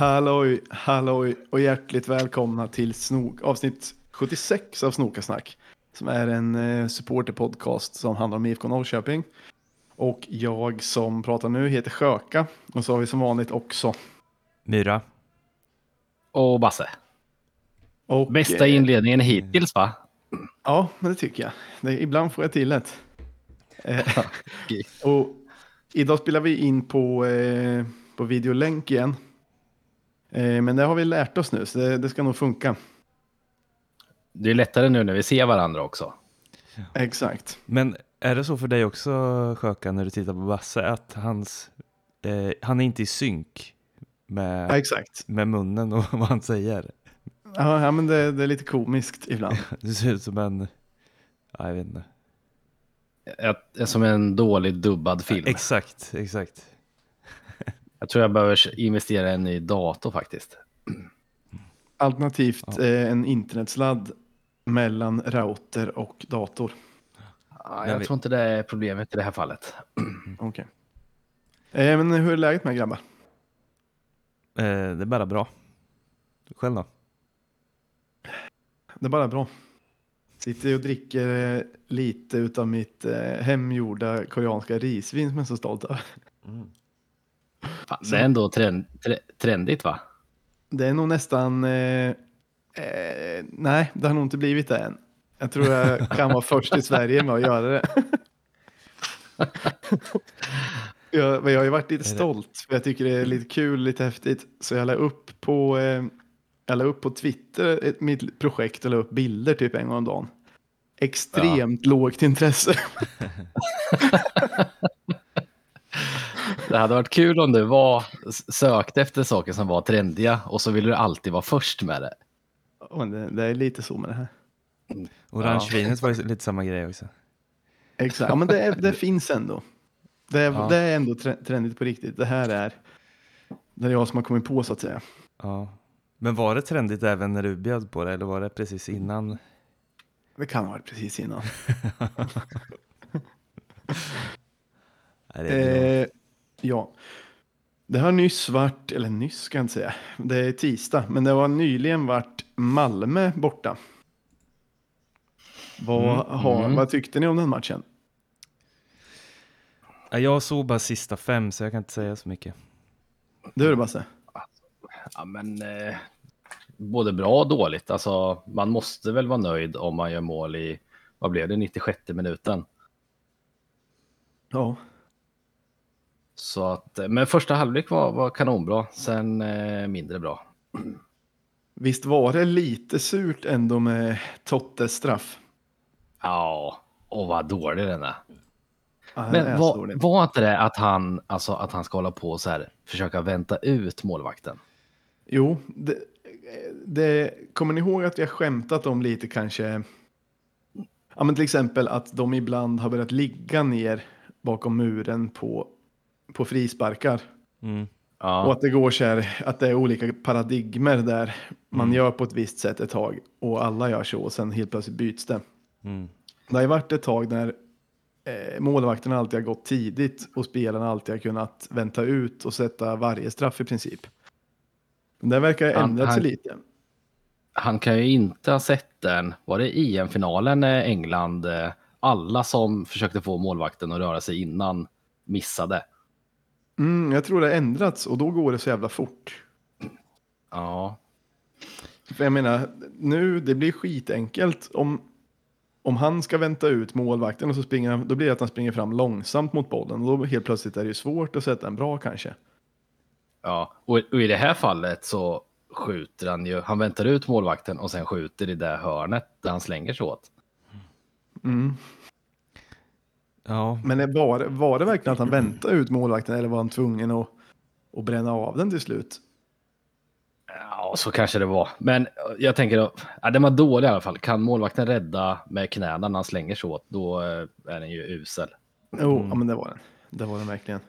Halloj, halloj och hjärtligt välkomna till Snok, avsnitt 76 av Snokasnack. Som är en eh, supporterpodcast som handlar om IFK Norrköping. Och jag som pratar nu heter Sjöka. Och så har vi som vanligt också. Myra. Och Basse. Och, Bästa eh, inledningen hittills va? Ja, men det tycker jag. Det, ibland får jag till det. Eh, och idag spelar vi in på, eh, på videolänk igen. Eh, men det har vi lärt oss nu, så det, det ska nog funka. Det är lättare nu när vi ser varandra också. Exakt. Men är det så för dig också, Sjöka, när du tittar på Basse, att hans, eh, han är inte i synk Ja, med, exakt. med munnen och vad han säger? Ja, ja men det, det är lite komiskt ibland. Du ser ut som en, ja, jag vet inte. Ett- Som en dålig dubbad film. Exakt, exakt. Jag tror jag behöver investera i en ny dator faktiskt. Alternativt Ja. eh, en internetsladd mellan router och dator. Ja, Jag tror inte det är problemet i det här fallet. Okej. Eh, men hur är läget med grabbar? Eh, det är bara bra. Själv då? Det är bara bra. Sitter och dricker eh, lite utav mitt eh, hemgjorda koreanska risvin som jag är så stolt över. Fan, det är ändå trend, tre, trendigt va? Det är nog nästan... Eh, eh, nej, det har nog inte blivit det än. Jag tror jag kan vara först i Sverige med att göra det. jag, jag har ju varit lite stolt, för jag tycker det är lite kul, lite häftigt. Så jag la upp på, eh, jag la upp på Twitter ett, mitt projekt och la upp bilder typ en gång om dagen. Extremt lågt intresse. Det hade varit kul om du var, sökte efter saker som var trendiga och så ville du alltid vara först med det. Men det, det är lite så med det här. Orangevinet var ju lite samma grej också. Exakt, ja, men det, det finns ändå. Det är, Ja. det är ändå tre- trendigt på riktigt. Det här är, det är jag som har kommit på så att säga. Ja. Men var det trendigt även när du bjöd på det eller var det precis innan? Det kan ha varit precis innan. Nej, det är bra. Eh, ja. Det har nyss varit, eller nyss ska jag inte säga, det är tisdag, men det har nyligen varit Malmö borta. Vad, har, Mm. vad tyckte ni om den matchen? Ja, Jag såg bara sista fem så jag kan inte säga så mycket. Är det Basse? Ja, men eh, både bra och dåligt. Alltså, man måste väl vara nöjd om man gör mål i, vad blev det, 96 minuten. Ja. Så att, eh, men första halvlek var, var kanonbra, sen eh, mindre bra. Visst var det lite surt ändå med Tottes straff? Ja, och vad dålig den är. Ja, den är Men var, var inte det att han, alltså, att han ska hålla på och så här, försöka vänta ut målvakten? Jo, det, det, kommer ni ihåg att vi har skämtat om lite kanske? Ja, men till exempel att de ibland har börjat ligga ner bakom muren på, på frisparkar. Mm. Och Ja, att det går så här, att det är olika paradigmer där man Mm. gör på ett visst sätt ett tag och alla gör så och sen helt plötsligt byts det. Mm. Det har ju varit ett tag när eh, målvakterna alltid har gått tidigt och spelarna alltid har kunnat vänta ut och sätta varje straff i princip. Men det verkar ha ändrat sig han- lite. han kan ju inte ha sett den, var det EM-finalen när England, eh, alla som försökte få målvakten att röra sig innan missade. Mm, jag tror det har ändrats och då går det så jävla fort. Ja, För jag menar, nu det blir skitenkelt om, om han ska vänta ut målvakten och så springer han, då blir det att han springer fram långsamt mot bollen och då helt plötsligt är det ju svårt att sätta en bra kanske. ja. Och, och i det här fallet så skjuter han ju, han väntar ut målvakten och sen skjuter i det hörnet där han slänger sig åt. Mm. Ja, Men var, det- var det verkligen att han väntade ut målvakten eller var han tvungen att, att bränna av den till slut? Ja, så kanske det var. Men jag tänker, ja, den var dålig i alla fall. Kan målvakten rädda med knäna när han slänger sig åt, då eh, är den ju usel. Jo, Mm. ja, men det var den. Det var den verkligen.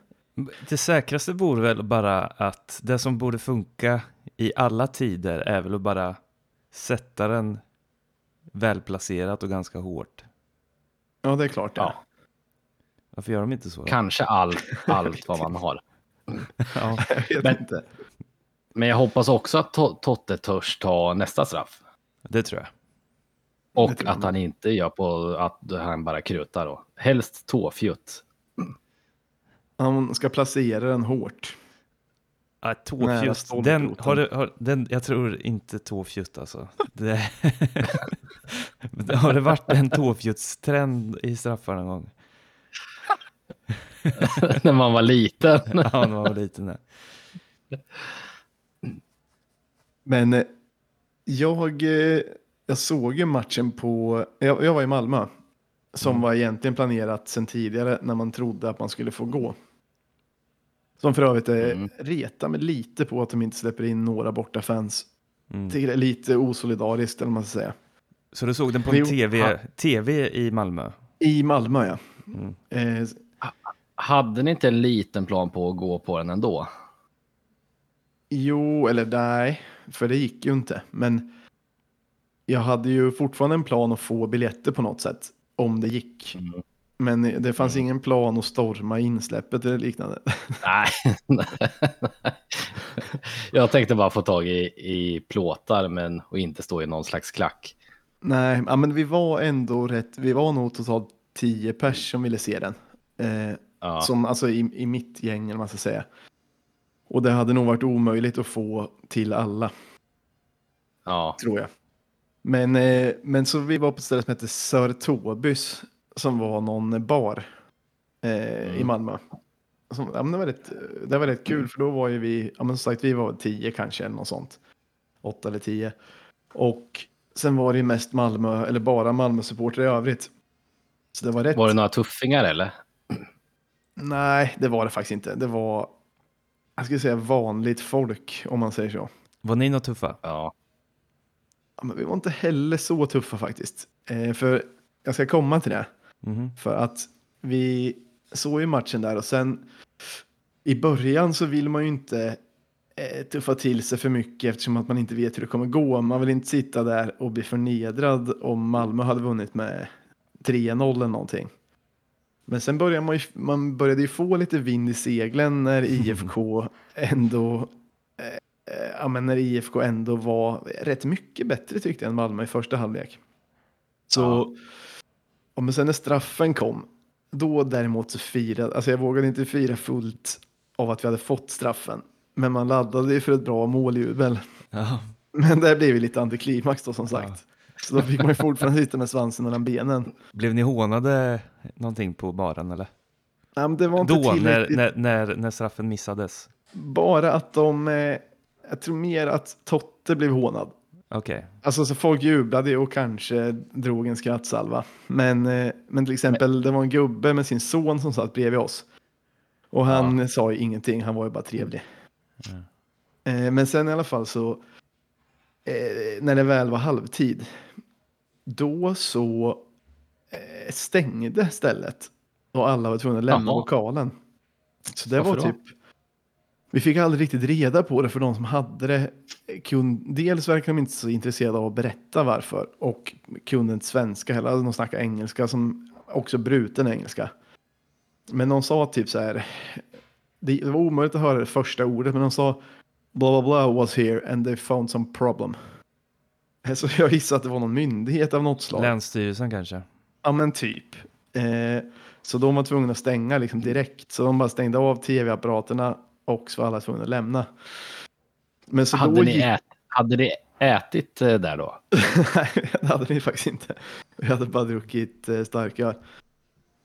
det säkraste vore väl bara att det som borde funka i alla tider är väl att bara sätta den välplacerat och ganska hårt. Ja, det är klart det. Ja. Varför gör de inte så? Kanske allt, allt vad man har. Ja. Jag vet Men- inte. Men jag hoppas också att To- Totte törs ta nästa straff. Det tror jag. Och tror jag att han inte gör på att han bara krutar då. Helst tåfjutt. Han ska placera den hårt. Ah, tåfjutt, den, har du, har, den, jag tror inte tåfjutt alltså. Det, har det varit en tåfjuttstrend i straffar någon gång? När man var liten. Ja, när man var liten. där. Men eh, jag, eh, jag såg ju matchen på, jag, jag var i Malmö. Som Mm. var egentligen planerat sedan tidigare när man trodde att man skulle få gå. Som för övrigt är Mm. reta mig lite på att de inte släpper in några borta fans. Mm. Det är lite osolidariskt eller vad man ska säga. Så du såg den på en TV, TV i Malmö? I Malmö ja. Mm. Eh, Hade ni inte en liten plan på att gå på den ändå? jo, eller nej, för det gick ju inte. Men jag hade ju fortfarande en plan att få biljetter på något sätt. Om det gick. Mm. Men det fanns ingen plan att storma insläppet eller liknande. Nej. jag tänkte bara få tag i, i plåtar men, och inte stå i någon slags klack. Nej, ja, men vi var ändå rätt. Vi var nog totalt tio pers som ville se den. Eh, Ja. som, alltså i, i mitt gäng, eller man ska säga. Och det hade nog varit omöjligt att få till alla, ja. tror jag. Men, eh, men så vi var på ett ställe som hette Sir Tobys, som var någon bar eh, i Mm. Malmö. Som, ja, det, var rätt, det var rätt kul, för då var ju vi, ja, men som sagt, vi var tio kanske, eller något sånt. Åtta eller tio. Och sen var det ju mest Malmö, eller bara Malmö-supportrar i övrigt. Så det var rätt. Var det några tuffingar eller? Nej, det var det faktiskt inte. Det var, jag skulle säga vanligt folk, om man säger så. Var ni något tuffa? Ja. Ja, men vi var inte heller så tuffa faktiskt. Eh, för jag ska komma till det. Mhm. För att vi såg ju matchen där och sen i början så vill man ju inte eh, tuffa till sig för mycket eftersom att man inte vet hur det kommer gå. Man vill inte sitta där och bli förnedrad om Malmö hade vunnit med 3-0 eller någonting. Men sen började man, ju, man började ju få lite vind i seglen när IFK ändå eh, eh, ja, men när IFK ändå var rätt mycket bättre tyckte jag än Malmö i första halvlek. Så, Ja. ja, men sen när straffen kom, då däremot så firade, alltså jag vågade inte fira fullt av att vi hade fått straffen. Men man laddade ju för ett bra måljubel. Ja. Men det blev ju lite antiklimax då som sagt. Så då fick man ju fortfarande sitta med svansen mellan benen. Blev ni hånade någonting på baren eller? Ja, men det var inte Då, när, när, när, när straffen missades? Bara att de, eh, jag tror mer att Totte blev hånad. Okej. Alltså så folk jublade ju och kanske drog en skrattsalva. Men, eh, men till exempel det var en gubbe med sin son som satt bredvid oss. Och han sa ju ingenting, han var ju bara trevlig. Eh, Men sen i alla fall så, eh, när det väl var halvtid, då så eh, stängde stället. Och alla var tvungna att lämna Jaha. lokalen. Så det Varför var då? typ, vi fick aldrig riktigt reda på det för de som hade det. Dels verkar de inte så intresserade av att berätta varför. Och kunde inte svenska heller, de snackade engelska som också bruten engelska. Men de sa typ så här, det var omöjligt att höra det första ordet, men de sa bla bla bla was here and they found some problem. Så jag gissar att det var någon myndighet av något slag. Länsstyrelsen kanske? Ja men typ. Eh, så de var tvungna att stänga liksom direkt. Så de bara stängde av tv-apparaterna och så var alla tvungna att lämna. Men så Hade då ni, gick... ät, hade ni ätit eh, där då? Nej, det hade vi faktiskt inte. Vi hade bara druckit eh, starköl.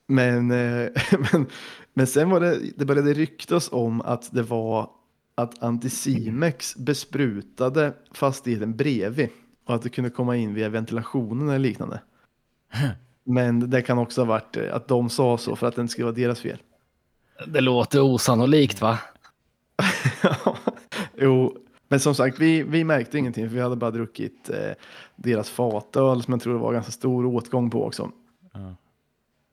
Men, eh, men, men sen var det, det började ryktas om att det var att Anticimex besprutade fastigheten bredvid och att det kunde komma in via ventilationen eller liknande. Men det kan också ha varit eh, att de sa så för att det inte skulle vara deras fel. Det låter osannolikt va? jo, men som sagt, vi, vi märkte ingenting för vi hade bara druckit eh, deras fatöl som jag tror det var ganska stor åtgång på också. Ja.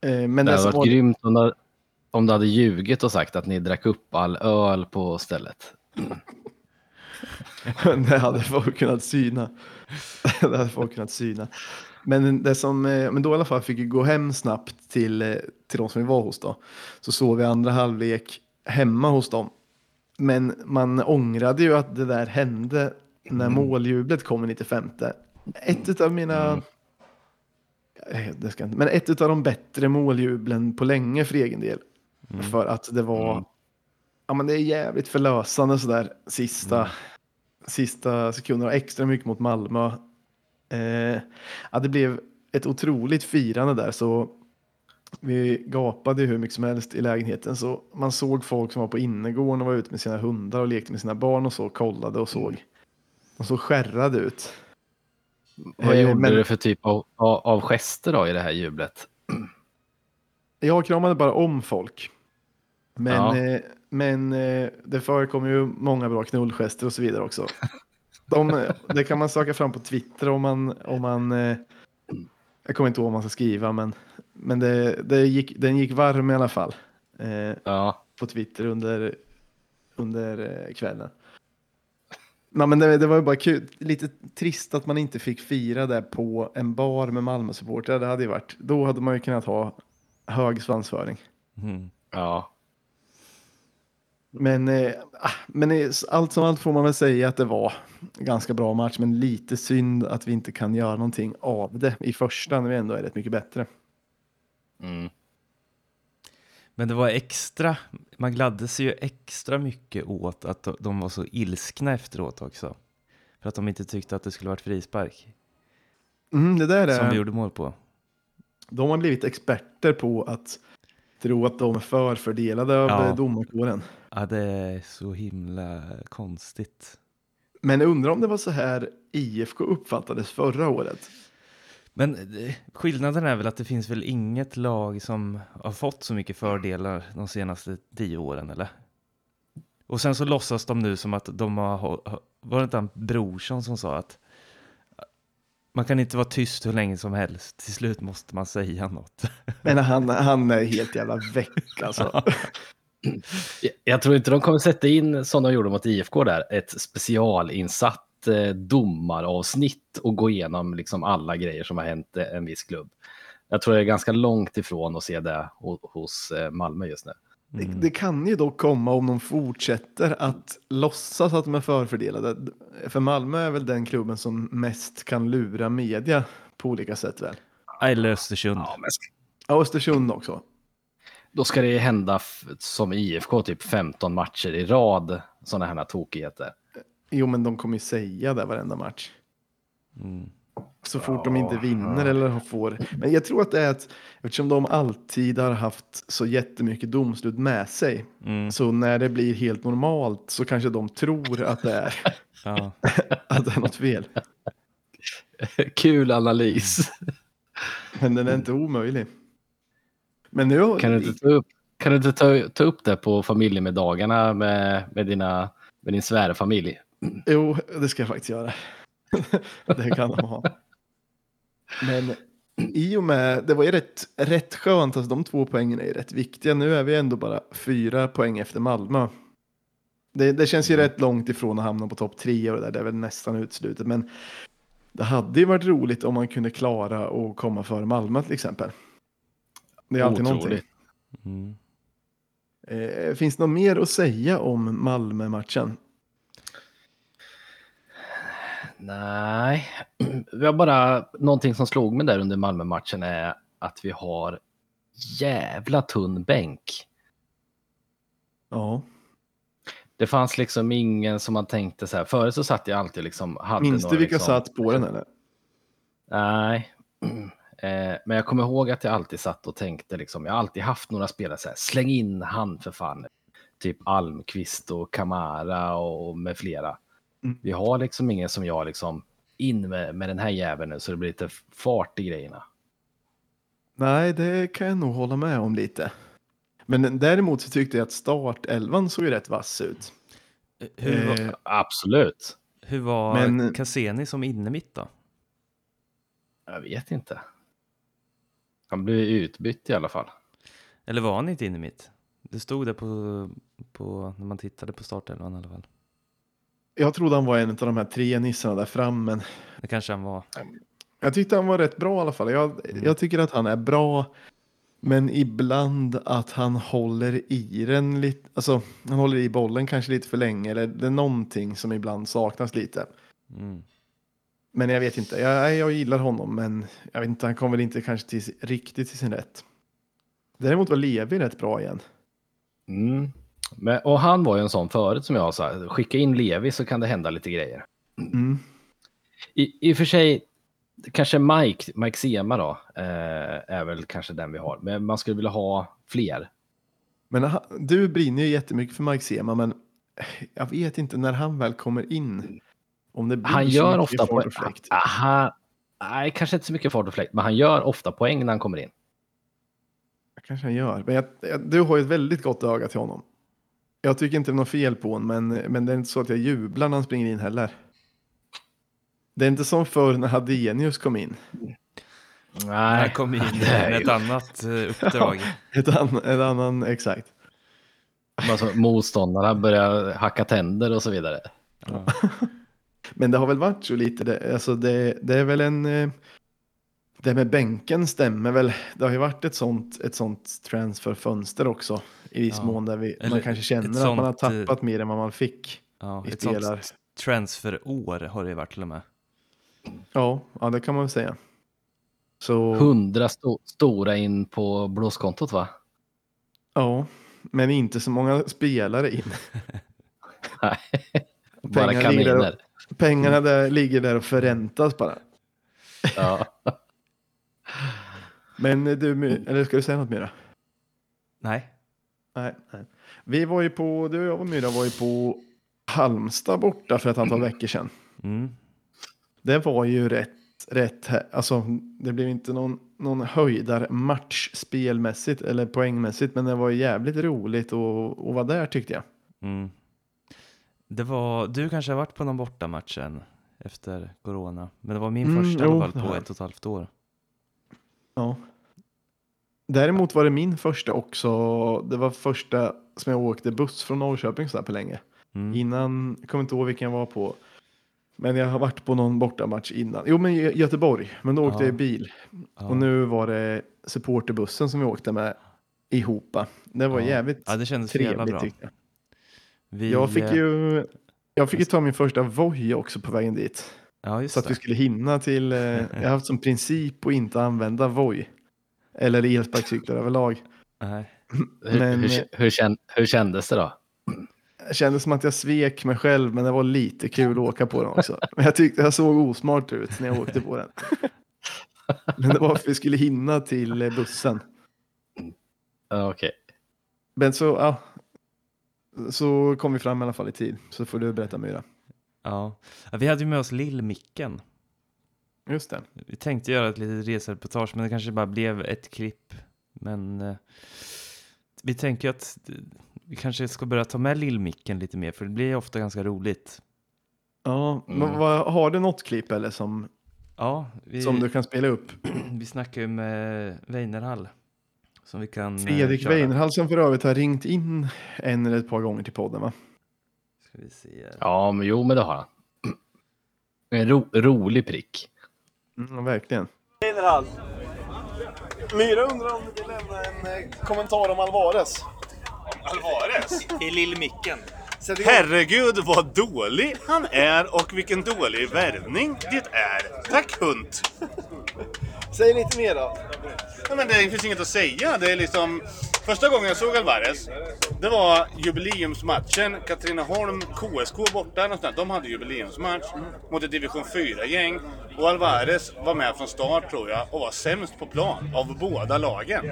Eh, men Det det hade varit var, grymt om du, om du hade ljugit och sagt att ni drack upp all öl på stället. det hade folk kunnat syna. det hade folk kunnat syna. Men, det som, eh, men då i alla fall fick vi gå hem snabbt till, eh, till de som vi var hos då. Så sov vi andra halvlek hemma hos dem. Men man ångrade ju att det där hände när Mm. måljublet kom i 95. Ett av mina... Mm. Eh, Det ska inte, men ett av de bättre måljublen på länge för egen del. Mm. För att det var... Mm. Ja, men det är jävligt förlösande sådär sista, Mm. sista sekunderna. Extra mycket mot Malmö. Eh, ja, det blev ett otroligt firande där. Så vi gapade hur mycket som helst i lägenheten. Så man såg folk som var på innergården och var ute med sina hundar och lekte med sina barn och så kollade och såg. De såg skärrade ut. Vad Eh, gjorde men- du för typ av, av, av gester då i det här jublet? Jag kramade bara om folk. Men, Ja. eh, men eh, det förekommer ju många bra knullgester och så vidare också. De, det kan man söka fram på Twitter om man, om man eh, jag kommer inte ihåg vad man ska skriva, men, men det, det gick, den gick varm i alla fall eh, Ja, på Twitter under, under eh, kvällen. Nej, men det, det var ju bara kul. Lite trist att man inte fick fira det på en bar med Malmö-supportrar. Det hade ju varit, då hade man ju kunnat ha hög svansföring. Mm. ja. Men, eh, ah, men eh, allt som allt får man väl säga att det var ganska bra match, men lite synd att vi inte kan göra någonting av det i första när vi ändå är rätt mycket bättre. Mm. Men det var extra, man gladde sig ju extra mycket åt att de- var så ilskna efteråt också. För att de inte tyckte att det skulle varit frispark. Mm, det där Som vi är, gjorde mål på. de har blivit experter på att att de är förfördelade av Ja. ja. domarkåren. Ja, det är så himla konstigt. Men undrar om det var så här IFK uppfattades förra året. Men eh, skillnaden är väl att det finns väl inget lag som har fått så mycket fördelar de senaste tio åren, eller? Och sen så låtsas de nu som att de har, har- var det inte han Brorsson som sa att man kan inte vara tyst hur länge som helst, till slut måste man säga något. Men han, han är helt jävla väck alltså. Jag- Jag tror inte de kommer sätta in, som de gjorde mot IFK där, ett specialinsatt eh, domaravsnitt och gå igenom liksom alla grejer som har hänt eh, en viss klubb. Jag tror det är ganska långt ifrån att se det ho- hos eh, Malmö just nu. Det, det kan ju dock komma om de fortsätter att låtsas att de är förfördelade. För Malmö är väl den klubben som mest kan lura media på olika sätt väl? Eller Östersund. Ja, men Ja, Östersund också. då ska det hända f- som IFK, typ 15 matcher i rad, sådana här tokigheter. Jo, men de kommer ju säga det varenda match. Mm. Så fort de Ja, inte vinner ja. eller får. Men jag tror att det är att eftersom de alltid har haft så jättemycket domslut med sig. Mm. Så när det blir helt normalt så kanske de tror att det är, Ja. att det är något fel. Kul analys. Men den är inte omöjlig. Men nu, Kan du inte ta upp, kan du inte ta, ta upp det på familjemiddagarna med, med, dina, med din svärfamilj? Jo, det ska jag faktiskt göra. det kan de ha. Men i och med, det var ju rätt, rätt skönt, alltså de två poängen är ju rätt viktiga. Nu är vi ändå bara fyra poäng efter Malmö. Det, det känns ju rätt långt ifrån att hamna på topp tre och det där, det är väl nästan utslutet. Men det hade ju varit roligt om man kunde klara att komma före Malmö till exempel. Det är alltid någonting. Otroligt. Mm. Eh, finns det något mer att säga om Malmö-matchen? Nej, vi har bara någonting som slog mig där under Malmö-matchen är att vi har jävla tunn bänk. Ja. Det fanns liksom ingen som man tänkte så här. Förut så satt jag alltid liksom. Hade Minns du några vilka liksom, satt på den eller? Nej, eh, men jag kommer ihåg att jag alltid satt och tänkte liksom. Jag har alltid haft några spelare så här. Släng in han för fan. Typ Almqvist och Kamara och med flera. Mm. Vi har liksom ingen som jag liksom in med, med den här jäveln nu så det blir lite fart i grejerna. Nej, det kan jag nog hålla med om lite. Men däremot så tyckte jag att startelvan såg ju rätt vass ut. Hur, var, Eh, Absolut. hur var men- Cassini som innermitt då? Jag vet inte. Han blev utbytt i alla fall. Eller var han inte innermitt? Det stod det på, på, när man tittade på startelvan i alla fall. Jag trodde han var en av de här tre nissarna där fram, men Det kanske han var. jag tyckte han var rätt bra i alla fall. Jag, Mm. jag tycker att han är bra Men ibland att han håller i den lite, alltså han håller i bollen kanske lite för länge eller det är någonting som ibland saknas lite. Mm. Men jag vet inte, jag, jag gillar honom men jag vet inte, han kommer väl inte kanske till, riktigt till sin rätt. Däremot var Levi rätt bra igen. Mm. Men, och han var ju en sån förut som jag sa, skicka in Levi så kan det hända lite grejer. Mm. I, I och för sig, kanske Mike, Mike Sema då, eh, är väl kanske den vi har. Men man skulle vilja ha fler. Men han, du brinner ju jättemycket för Mike Sema men jag vet inte när han väl kommer in. Om det blir Han gör ofta poäng. Aha, nej, kanske inte så mycket fart och fläkt, men han gör ofta poäng när han kommer in. kanske han gör. Men jag, jag, du har ju ett väldigt gott öga till honom. Jag tycker inte det är något fel på honom, men, men det är inte så att jag jublar när han springer in heller. Det är inte som förr när Hadenius kom in. Nej, Han kom in med ett annat eh, uppdrag. Ett, annan, ett annan, exakt. Alltså, motståndarna börjar hacka tänder och så vidare. Ja. Men det har väl varit så lite, det, alltså det, det är väl en... eh, Det med bänken stämmer väl. Det har ju varit ett sånt, ett sånt transferfönster också. I viss Ja. mån där vi, Eller man kanske känner att man har sånt, eh, tappat mer än vad man fick. Ja, Vi ett sånt spelar. transferår har det ju varit till och med. Ja, ja det kan man väl säga. Så, Hundra sto stora in på blåskontot va? ja, men inte så många spelare in. Nej, bara Pengar ligger där kaniner. Pengarna där ligger där och förräntas bara. Ja. Men du, eller ska du säga något mer? Nej. Nej, nej. Vi var ju på, du och jag och Myra var ju på Halmstad borta för ett antal veckor sedan. Mm. Det var ju rätt, rätt, alltså det blev inte någon, någon höjdarmatch spelmässigt eller poängmässigt, men det var jävligt roligt att, att vara där tyckte jag. Mm. Det var, du kanske har varit på någon bortamatch än efter corona, men det var min Mm, första i jo, alla fall på ett och ett halvt år. Ja. Däremot var det min första också, det var första som jag åkte buss från Norrköping så här på länge. Mm. Innan, jag kommer inte ihåg vilken jag var på. Men jag har varit på någon bortamatch innan. Jo, men Gö- Göteborg. Men då åkte Ja. jag i bil. Ja. Och nu var det supporterbussen som vi åkte med ihop. Det var Ja. jävligt Ja, det kändes trevligt bra. tyckte jag. Vi, Jag fick eh, ju, jag fick ju ta min första Voi också på vägen dit. Ja, just Så att vi skulle hinna till, eh, jag har haft som princip att inte använda Voi. Eller elsparkcyklar överlag. Nej. Hur, Men- hur, hur, kän, hur kändes det då? Det kändes som att jag svek mig själv, men det var lite kul att åka på den också. Men jag tyckte jag såg osmart ut när jag åkte på den. Men det var för att vi skulle hinna till eh, bussen. Okej. Men så, ja. Så kom vi fram i alla fall i tid. Så får du berätta Myra. Ja. ja, vi hade ju med oss Lill-Micken. Just det. Vi tänkte göra ett litet resereportage, men det kanske bara blev ett klipp. Men eh, vi tänker att vi kanske ska börja ta med Lill-Micken lite mer, för det blir ofta ganska roligt. Ja, Mm. men vad, har du något klipp eller som, Ja, vi, som du kan spela upp? vi snackar ju med Weinerhall. Som vi kan eh, Fredrik köra. Weinerhall som för övrigt har ringt in en eller ett par gånger till podden va? Ska vi se. Ja, men jo, men det har han. En ro, rolig prick. Mm, verkligen. General. Myra undrar om du vill lämna en eh, kommentar om Alvarez. Alvarez? I Lill-Micken. Herregud vad dålig han är och vilken dålig värvning det är. Tack hund! Säg lite mer då. Nej, men det finns inget att säga. Det är liksom... Första gången jag såg Alvarez, det var jubileumsmatchen. Katrineholm, KSK borta. Någonstans. De hade jubileumsmatch mot ett division 4-gäng. Och Alvarez var med från start tror jag och var sämst på plan av båda lagen.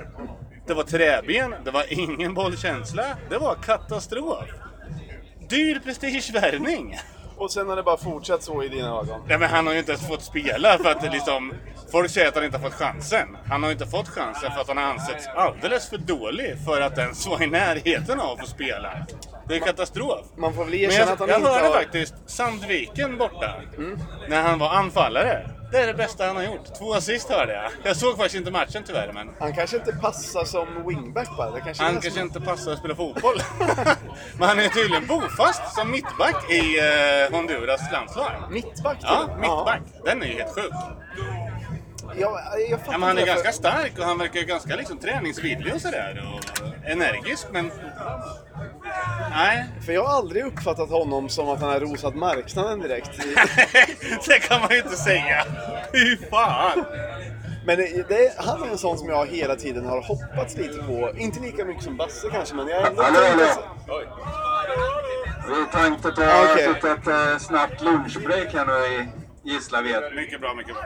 Det var träben, det var ingen bollkänsla, det var katastrof. Dyr prestigevärvning. Och sen har det bara fortsatt så i dina ögon. Nej men han har ju inte ens fått spela för att liksom... Folk säger att han inte har fått chansen. Han har inte fått chansen för att han har ansetts alldeles för dålig för att ens vara i närheten av att spela. Det är katastrof. Man får väl erkänna jag, att han jag inte hörde har... faktiskt Sandviken borta. När han var anfallare. Det är det bästa han har gjort. Två assist hörde jag. Jag såg faktiskt inte matchen tyvärr men... Han kanske inte passar som wingback bara. Kanske Han kanske som... inte passar att spela fotboll. men han är tydligen bofast som mittback i eh, Honduras landslag. Mittback Ja, mittback. Den är ju helt sjuk. Jag, jag Ja, men han är ganska stark och han verkar ganska liksom träningsvillig och sådär. Och energisk, men... Nej, För jag har aldrig uppfattat honom som att han har rosat marknaden direkt. det kan man ju inte säga. Fy fan! Men det, han är en sån som jag hela tiden har hoppats lite på. Inte lika mycket som Basse kanske, men jag har ändå Hallå, hallå. att- Vi tänkte ta Ja, okej. ett eh, snabbt lunchbreak här nu i Gislaved. Mycket bra, mycket bra.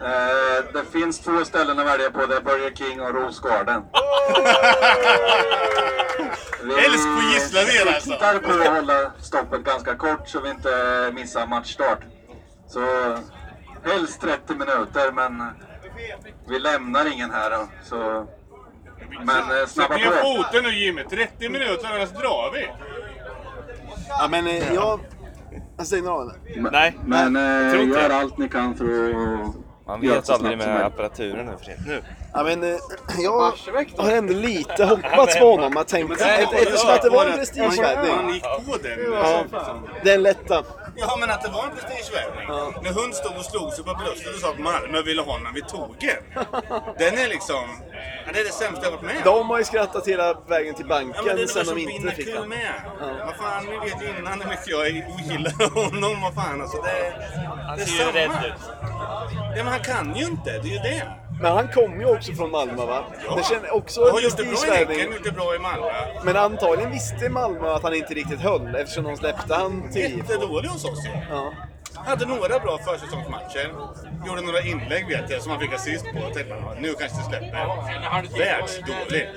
Eh, det finns två ställen att välja på. Det är Burger King och Rosgården. Vi Älsk på Gislaved, alltså. siktar på att hålla stoppet ganska kort så vi inte missar matchstart. Så helst 30 minuter, men vi lämnar ingen här. Då, så... Men eh, Sätt snabba ner på. foten nu Jimmy. 30 minuter, annars drar vi. Ja, men eh, jag... Jag säger några. Nej, Men eh, gör det. allt ni kan för att Man vet så aldrig med apparaturen nu för tiden. Nu. Ja, men, eh, jag har ändå lite hoppats på honom. Jag tänkte, ett- eftersom att det var en Man prestigevärvning. gick på den. Ja, den lätta. Ja, men att det var en prestigevärvning. När hund stod och slog sig på bröstet och sa att Malmö ville ha honom vid togen. Den är liksom... Ja, det är det sämsta jag varit med. De har ju skrattat hela vägen till Ja, men banken det är sen de inte fick den. med. Vad fan, ni vet ju innan hur mycket jag gillar honom. Vad fan, alltså det, Han det är ser ju samma. rädd ut. Ja, men han kan ju inte. Det är ju det. Men han kom ju också från Malmö va? Det känns också Han har gjort det bra i Häcken, prestigevärvning. gjort det bra i Malmö. Men antagligen visste Malmö att han inte riktigt höll eftersom de släppte han till IFK. Jättedålig hos oss ju. Ja. Hade några bra försäsongsmatcher. Gjorde några inlägg vet jag som han fick assist på. Jag tänkte man, nu kanske det släpper. Världsdålig.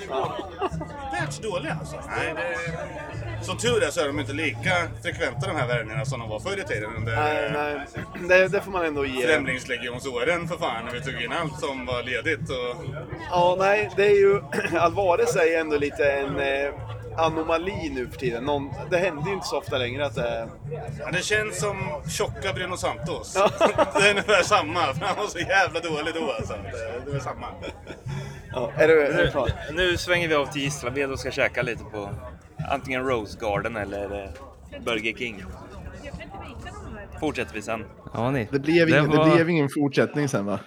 Världsdålig alltså. Nej, det... Som tur är så är de inte lika frekventa de här värvningarna som de var förr i tiden under Nej, nej. Det, det får man ändå ge. Främlingslegionsåren för fan. När vi tog in allt som var ledigt. Och... Ja, nej, det är ju... Alvarez är ju ändå lite en eh, anomali nu för tiden. Någon, det händer ju inte så ofta längre att det... Ja, det känns som tjocka Bruno Santos. det är ungefär samma. För han var så jävla dålig då alltså. Det, det är samma. Ja, är du, är du? Nu svänger vi av till Gislaved och ska käka lite på antingen Rose Garden eller eh, Burger King. Fortsätter vi sen. Ja, ni. Det blev, ingen, var- det blev ingen fortsättning sen va?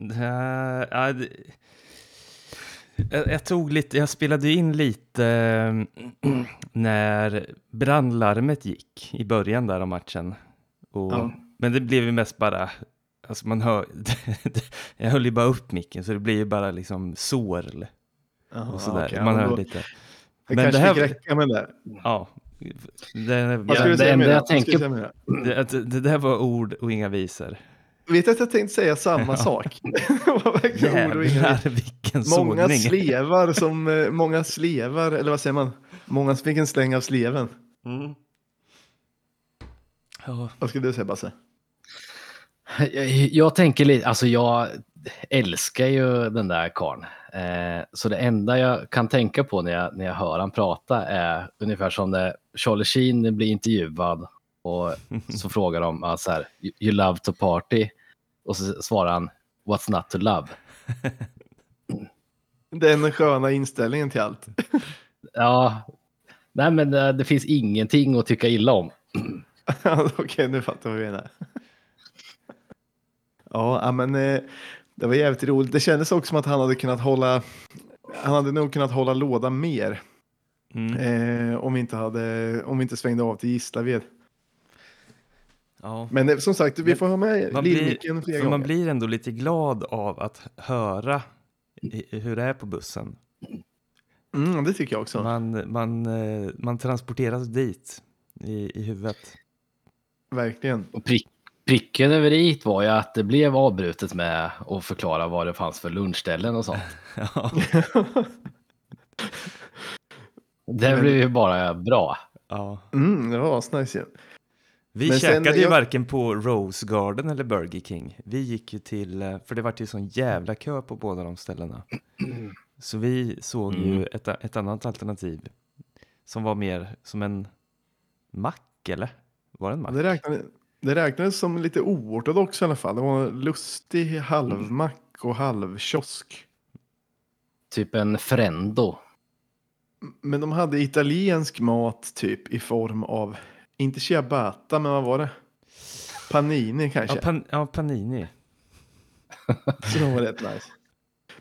Eh, ja, det- jag, jag tog lite, jag spelade in lite eh, när brandlarmet gick i början där av matchen. Och, Ja. Men det blev ju mest bara, alltså man hör, jag höll ju bara upp micken så det blir ju bara liksom sorl Jaha, och sådär. okej, man hör då- lite. Det Men kanske det här- fick räcka med det. Ja. Det, Ja, det det? jag tänker- det? det, det, det där var ord och inga visor. Vet att jag tänkte säga samma sak? Och inga Jävlar vilken Många sågning. slevar som, eh, många slevar, eller vad säger man? Många fick en släng av sleven. Mm. Ja, Vad skulle du säga Basse? Jag, jag tänker lite, alltså jag älskar ju den där karln. Eh, så det enda jag kan tänka på när jag, när jag hör han prata är ungefär som när Charlie Sheen blir intervjuad och så frågar de ah, så här, "You- love to party? Och så svarar han, what's not to love? Den sköna inställningen till allt. Ja, nej men eh, det finns ingenting att tycka illa om. Okej, nu fattar jag vad vi menar. Ja, ja, men eh, det var jävligt roligt. Det kändes också som att han hade kunnat hålla, han hade nog kunnat hålla låda mer mm. eh, om vi inte hade, om vi inte svängde av till Gislaved. Ja. Men eh, som sagt, vi Men får ha med lillmicken blir, fler för man gånger. blir ändå lite glad av att höra i- hur det är på bussen. Mm, det tycker jag också. Man, man, eh, man transporteras dit i, i huvudet. Verkligen. Och prick, pricken över i var ju att det blev avbrutet med att förklara vad det fanns för lunchställen och sånt. Ja, Det blev ju bara bra. ja. Mm, det var asnice ju. Vi Men sen- käkade ju jag- varken på Rose Garden eller Burger King. Vi gick ju till, eh, för det var ju sån jävla kö på båda de ställena. Så vi såg ju Mm. ett, ett annat alternativ som var mer som en mack, eller? Var det en mack? Det, räknade, det räknades som lite oortodox i alla fall. Det var en lustig halvmack och halvkiosk. Typ en frendo. Men de hade italiensk mat typ i form av, inte ciabatta, men vad var det? Panini kanske? Ja, pan, ja, Panini. Så de var rätt nice.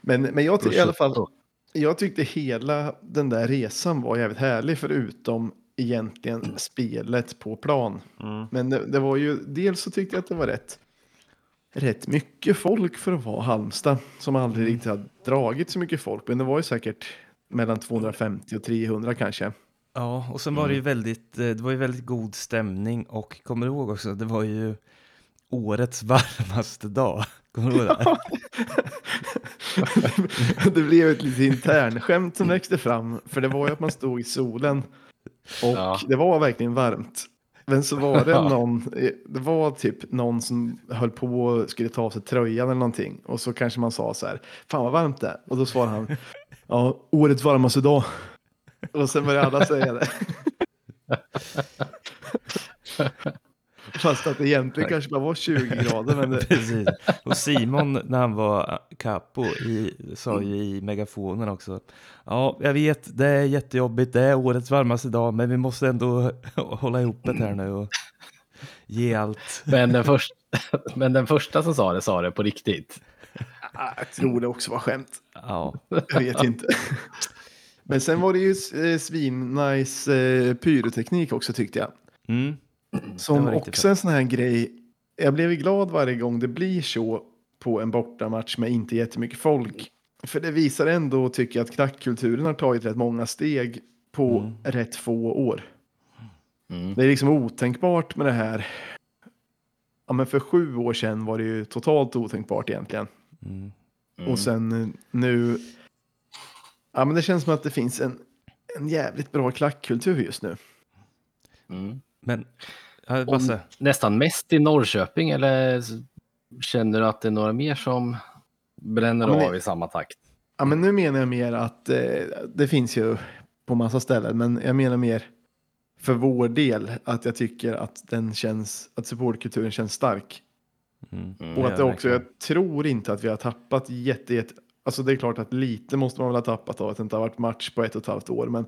Men, men jag tycker i alla fall, jag tyckte hela den där resan var jävligt härlig förutom egentligen spelet på plan. Mm. Men det, det var ju, dels så tyckte jag att det var rätt, rätt mycket folk för att vara Halmstad som aldrig riktigt hade dragit så mycket folk. Men det var ju säkert mellan 250 och 300 kanske. Ja, och sen var det ju Mm. väldigt, eh, det var ju väldigt god stämning och kommer du ihåg också, det var ju årets varmaste dag. Kommer du ihåg det? det blev ett litet internskämt som växte fram. För det var ju att man stod i solen. Och Ja. det var verkligen varmt. Men så var det någon, det var typ någon som höll på och skulle ta av sig tröjan eller någonting. Och så kanske man sa så här, fan vad varmt det är. Och då svarade han, ja, årets varmaste dag. Och sen började alla säga det. Fast att det egentligen kanske bara var 20 grader. Men det, Precis. Och Simon, när han var capo, i, sa ju i megafonen också. Ja, jag vet, det är jättejobbigt, det är årets varmaste dag, men vi måste ändå hålla ihop det här nu och ge allt. Men den, först, men den första som sa det sa det på riktigt. Jag tror det också var skämt. Ja, Jag vet inte. Men sen var det ju eh, svin-nice eh, pyroteknik också tyckte jag. mm. Som också en sån här grej. Jag blev ju glad varje gång det blir så på en bortamatch med inte jättemycket folk. För det visar ändå, tycker jag, att klackkulturen har tagit rätt många steg på Mm. rätt få år. Mm. Det är liksom otänkbart med det här. Ja, men för sju år sedan var det ju totalt otänkbart egentligen. Mm. Mm. Och sen eh, nu. Ja, men det känns som att det finns en, en jävligt bra klackkultur just nu. Mm. Men, Basse, nästan mest i Norrköping eller känner du att det är några mer som bränner Ja, av det- i samma takt? Ja, men nu menar jag mer att eh, det finns ju på massa ställen, men jag menar mer för vår del att jag tycker att den känns, att supportkulturen känns stark. mm. Mm. Och att det också, jag tror inte att vi har tappat jätte, jätte, alltså det är klart att lite måste man väl ha tappat av att det inte har varit match på ett och ett halvt år, men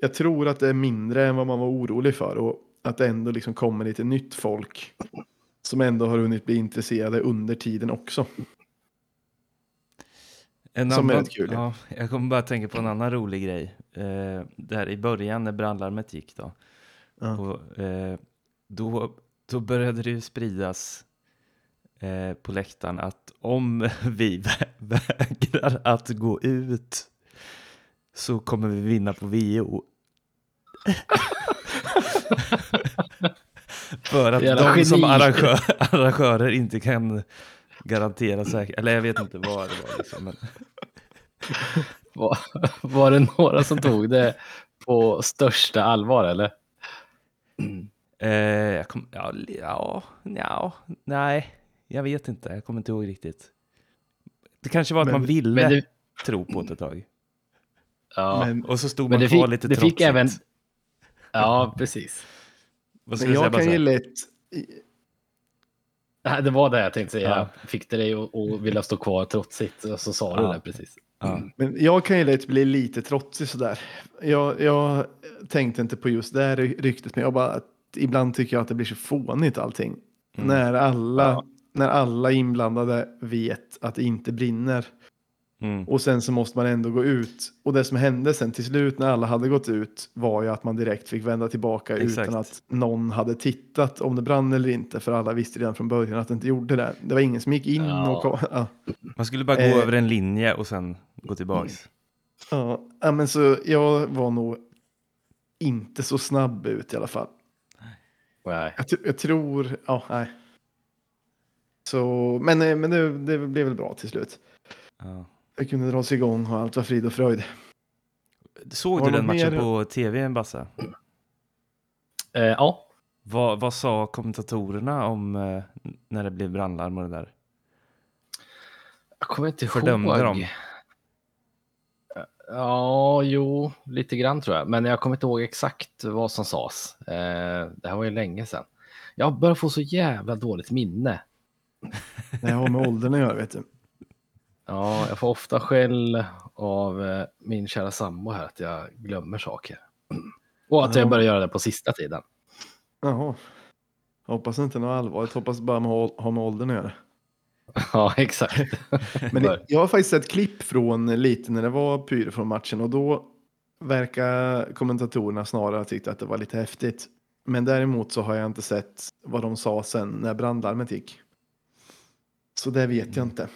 jag tror att det är mindre än vad man var orolig för och att det ändå liksom kommer lite nytt folk som ändå har hunnit bli intresserade under tiden också. En Som är annan, rätt kul, ja. ja, jag kommer bara tänka på en annan rolig grej. Eh, där i början när brandlarmet gick då. Ja. Och, eh, då, då började det ju spridas eh, på läktaren att om vi vä- vägrar att gå ut så kommer vi vinna på VO. För att Jävla de som geni. arrangör, arrangörer inte kan garantera säkert, eller jag vet inte vad det var liksom. Men, Var, var det några som tog det på största allvar eller? eh, jag kom, ja, ja, ja, nej, jag vet inte, jag kommer inte ihåg riktigt. Det kanske var att Men- man ville det, tro på det ett tag. ja, Men, Och så stod man det kvar fick, lite det fick trotsigt. även... Ja, precis. Vad ska men jag säga, jag kan ju lätt, Nej, Det var det jag tänkte säga. Ja. Fick det dig att vilja stå kvar trotsigt? Och så sa du Ja. det precis. Ja. Men jag kan ju lätt bli lite trotsig sådär. Jag, jag tänkte inte på just det här ry- ryktet, men jag bara att ibland tycker jag att det blir så fånigt allting. Mm. När, alla, Ja. När alla inblandade vet att det inte brinner. Mm. Och sen så måste man ändå gå ut. Och det som hände sen till slut när alla hade gått ut var ju att man direkt fick vända tillbaka Exakt. utan att någon hade tittat om det brann eller inte. För alla visste redan från början att det inte gjorde det. Det var ingen som gick in Ja. och kom. Ja. Man skulle bara gå Eh. över en linje och sen gå tillbaks. Ja, ja, men så jag var nog inte så snabb ut i alla fall. Nej. Jag, jag tror, ja, nej. Så, men, eh, men det, det blev väl bra till slut. Ja. Jag kunde dra sig igång och allt var frid och fröjd. Såg Var du det den matchen mer? på tv, Basse? Eh, ja, Vad, vad sa kommentatorerna om eh, när det blev brandlarm och det där? jag kommer inte Fördömde ihåg. dem? Ja, jo, lite grann tror jag. Men jag kommer inte ihåg exakt vad som sades. Eh, det här var ju länge sedan. Jag börjar få så jävla dåligt minne. Det har med åldern att göra, vet du. Ja, jag får ofta skäll av eh, min kära sambo här att jag glömmer saker. Och att Ja. jag börjar göra det på sista tiden. Jaha. Hoppas inte något allvarligt, hoppas bara har med åldern att göra. Ja, exakt. Men det, jag har faktiskt sett klipp från lite när det var pyro från matchen och då verkar kommentatorerna snarare ha tyckt att det var lite häftigt. Men däremot så har jag inte sett vad de sa sen när brandlarmet gick. Så det vet jag inte.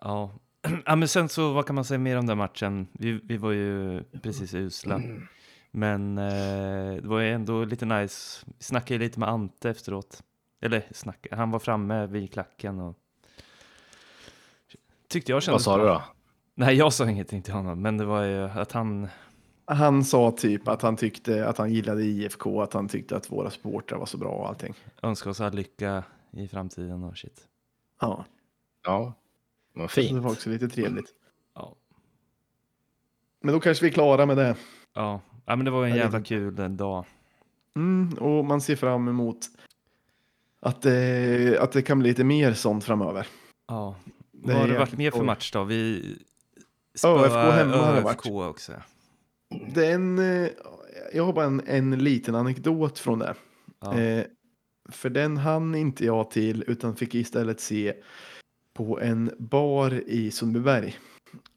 Ja. ja, men sen så vad kan man säga mer om den matchen? Vi, vi var ju precis usla. Men eh, det var ju ändå lite nice. Vi snackade lite med Ante efteråt. Eller snacka, han var framme vid klacken och tyckte jag Vad kändes sa du bra. då? Nej, jag sa ingenting till honom, men det var ju att han, Han sa typ att han tyckte att han gillade IFK, att han tyckte att våra supportrar var så bra och allting. önskade oss all lycka i framtiden och shit. Ja, Ja, vad så det fint. var också lite trevligt. Ja, Men då kanske vi är klara med det. ja. ja men det var en det- jävla kul en dag. Mm, och man ser fram emot att det, att det kan bli lite mer sånt framöver. Ja. Det Vad har det varit mer för match då? Vi ÖFK spöade hemma har det varit. ÖFK också. Den, eh, jag har bara en, en liten anekdot från det. Ja. Eh, för den hann inte jag till utan fick istället se på en bar i Sundbyberg.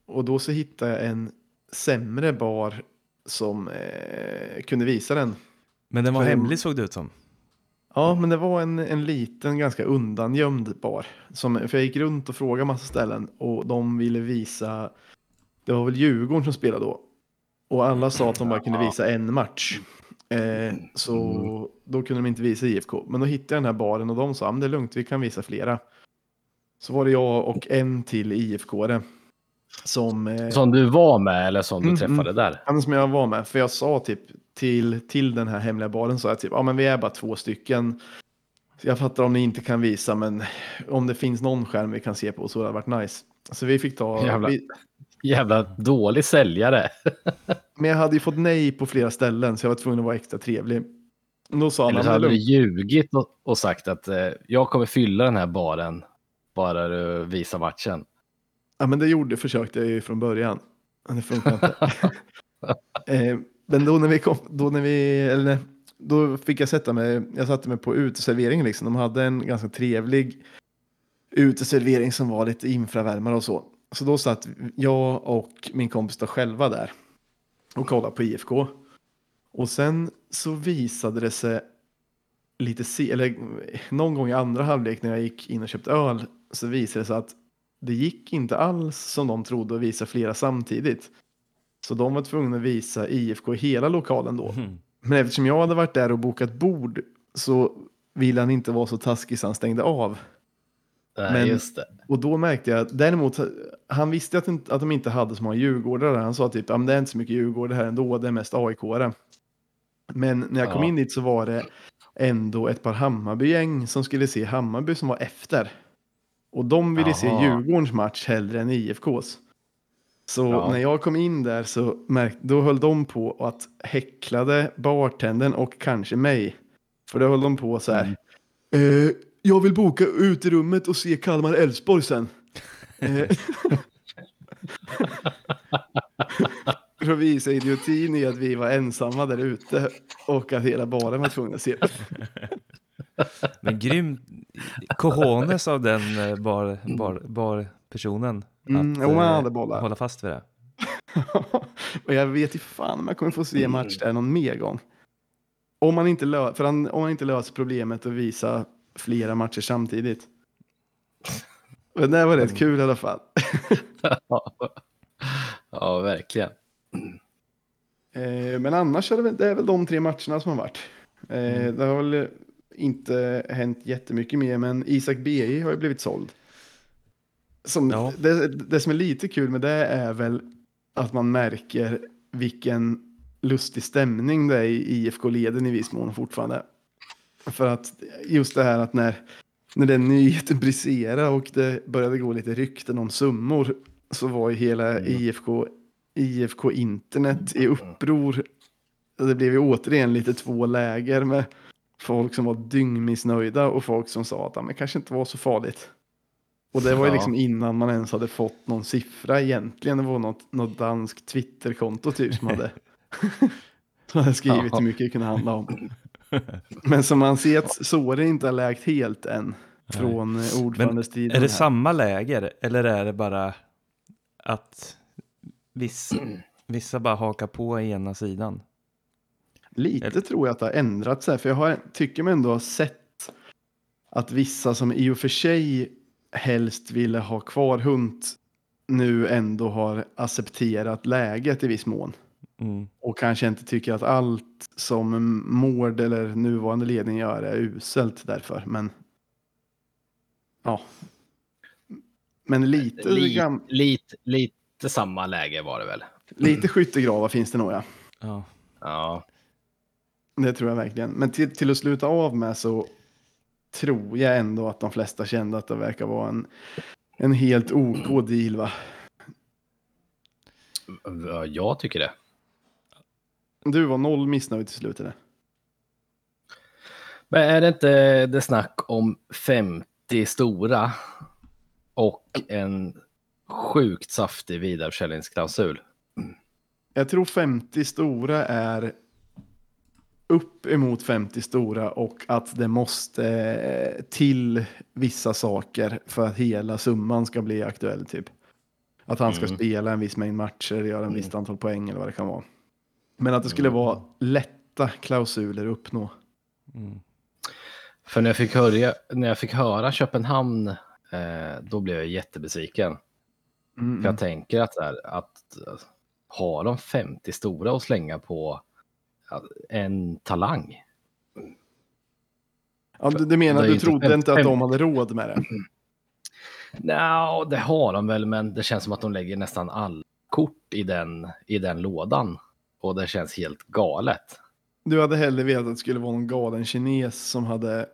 Och då så hittade jag en sämre bar som eh, kunde visa den. Men den var för- hemlig såg det ut som. Ja, men det var en, en liten, ganska undangömd bar. Som, för jag gick runt och frågade massa ställen och de ville visa, det var väl Djurgården som spelade då. Och alla sa att de bara kunde visa en match. Eh, så då kunde de inte visa IFK. Men då hittade jag den här baren och de sa, men det är lugnt, vi kan visa flera. Så var det jag och en till IFK-are som, eh, Som du var med eller som du Mm, träffade där? han som jag var med. För jag sa typ till, till den här hemliga baren, sa jag typ, ja men vi är bara två stycken. Så jag fattar om ni inte kan visa, men om det finns någon skärm vi kan se på så hade det varit nice. Så vi fick ta, vi, Jävla dålig säljare. men jag hade ju fått nej på flera ställen så jag var tvungen att vara extra trevlig. Då sa Eller så "Ja, men det hade du lugnt." ljugit och, och sagt att eh, jag kommer fylla den här baren bara du visar matchen. Ja, men det gjorde, försökte jag ju från början. Men det funkar inte. eh, men då när vi kom, då när vi, eller då fick jag sätta mig, jag satte mig på uteserveringen liksom. De hade en ganska trevlig uteservering som var lite infravärmare och så. Så då satt jag och min kompis då själva där och kollade på IFK. Och sen så visade det sig lite se, eller någon gång i andra halvlek när jag gick in och köpte öl så visade det sig att det gick inte alls som de trodde att visa flera samtidigt. Så de var tvungna att visa IFK i hela lokalen då. Mhm. Men eftersom jag hade varit där och bokat bord så ville han inte vara så taskig så han stängde av. Nej, Men- just det. Och då märkte jag, däremot, han visste att, att de inte hade så många djurgårdare. där. Han sa typ, det är inte så mycket djurgårdare här ändå, det är mest aik -are. Men när jag kom Ja. in dit så var det ändå ett par Hammarby-gäng som skulle se Hammarby som var efter. Och de ville se Jaha. Djurgårdens match hellre än IFKs. Så Ja. när jag kom in där så märkte, då höll de på att häcklade bartendern och kanske mig. För då höll de på så här. Eh, jag vill boka uterummet och se Kalmar-Elfsborg sen. Eh, För att visa idiotin i att vi var ensamma där ute och att hela baren var tvungna att se. Men grym cojones av den eh, bar, bar, barpersonen. Mm, att eh, hade bollar. hålla fast vid det. och jag vet ju fan om jag kommer få se match där någon mer gång. Om man inte, lö- för han, om man inte löser problemet att visa flera matcher samtidigt. Men det var rätt kul i alla fall. Ja, ja verkligen. Eh, men annars är det, väl, det är väl de tre matcherna som har varit. Eh, Det har väl inte hänt jättemycket mer, men Isak BI har ju blivit såld. Som, Ja. det, det som är lite kul med det är väl att man märker vilken lustig stämning det är i IFK-leden i viss mån fortfarande. För att just det här att när, när den nyheten briserade och det började gå lite rykten om summor så var ju hela IFK, IFK internet i uppror. Det blev ju återigen lite två läger med folk som var dyngmissnöjda och folk som sa att "Ja, men det kanske inte var så farligt. Och det var ju Ja. liksom innan man ens hade fått någon siffra egentligen. Det var något, något danskt Twitterkonto typ som hade, som hade skrivit Ja. hur mycket det kunde handla om. Men som man ser att såret inte har läkt helt än. från eh, ordförandestriden. Är det här. samma läger eller är det bara att vissa, vissa bara hakar på ena sidan? Lite Eller- tror jag att det har ändrats här, för jag har, tycker mig ändå ha sett att vissa som i och för sig helst ville ha kvar Hunt nu ändå har accepterat läget i viss mån. Mm. Och kanske inte tycker att allt som Mård eller nuvarande ledning gör är uselt därför. Men ja. Men lite, Li, gam, lite, lite samma läge var det väl. lite skyttegravar finns det nog ja. Ja. Ja, Det tror jag verkligen. Men till, till att sluta av med så tror jag ändå att de flesta kände att det verkar vara en, en helt OK deal va? Ja, jag tycker det. Du var noll missnöjd till slut eller? Men är det inte det snack om 50 stora och en sjukt saftig vidareförsäljningsklausul? Jag tror 50 stora är upp emot 50 stora och att det måste eh, till vissa saker för att hela summan ska bli aktuell typ. Att han ska Mm. spela en viss mängd matcher, göra en visst antal poäng eller vad det kan vara. Men att det skulle Mm. vara lätta klausuler att uppnå. Mm. För när jag fick höra, när jag fick höra Köpenhamn, eh, då blev jag jättebesviken. Mm. För jag tänker att, här, att har de 50 stora att slänga på en talang? Ja, du, du menar du trodde inte att de hade råd med det? Nja, det har de väl, men det känns som att de lägger nästan all kort i den, i den lådan. Och det känns helt galet. Du hade hellre velat att det skulle vara någon galen kines som hade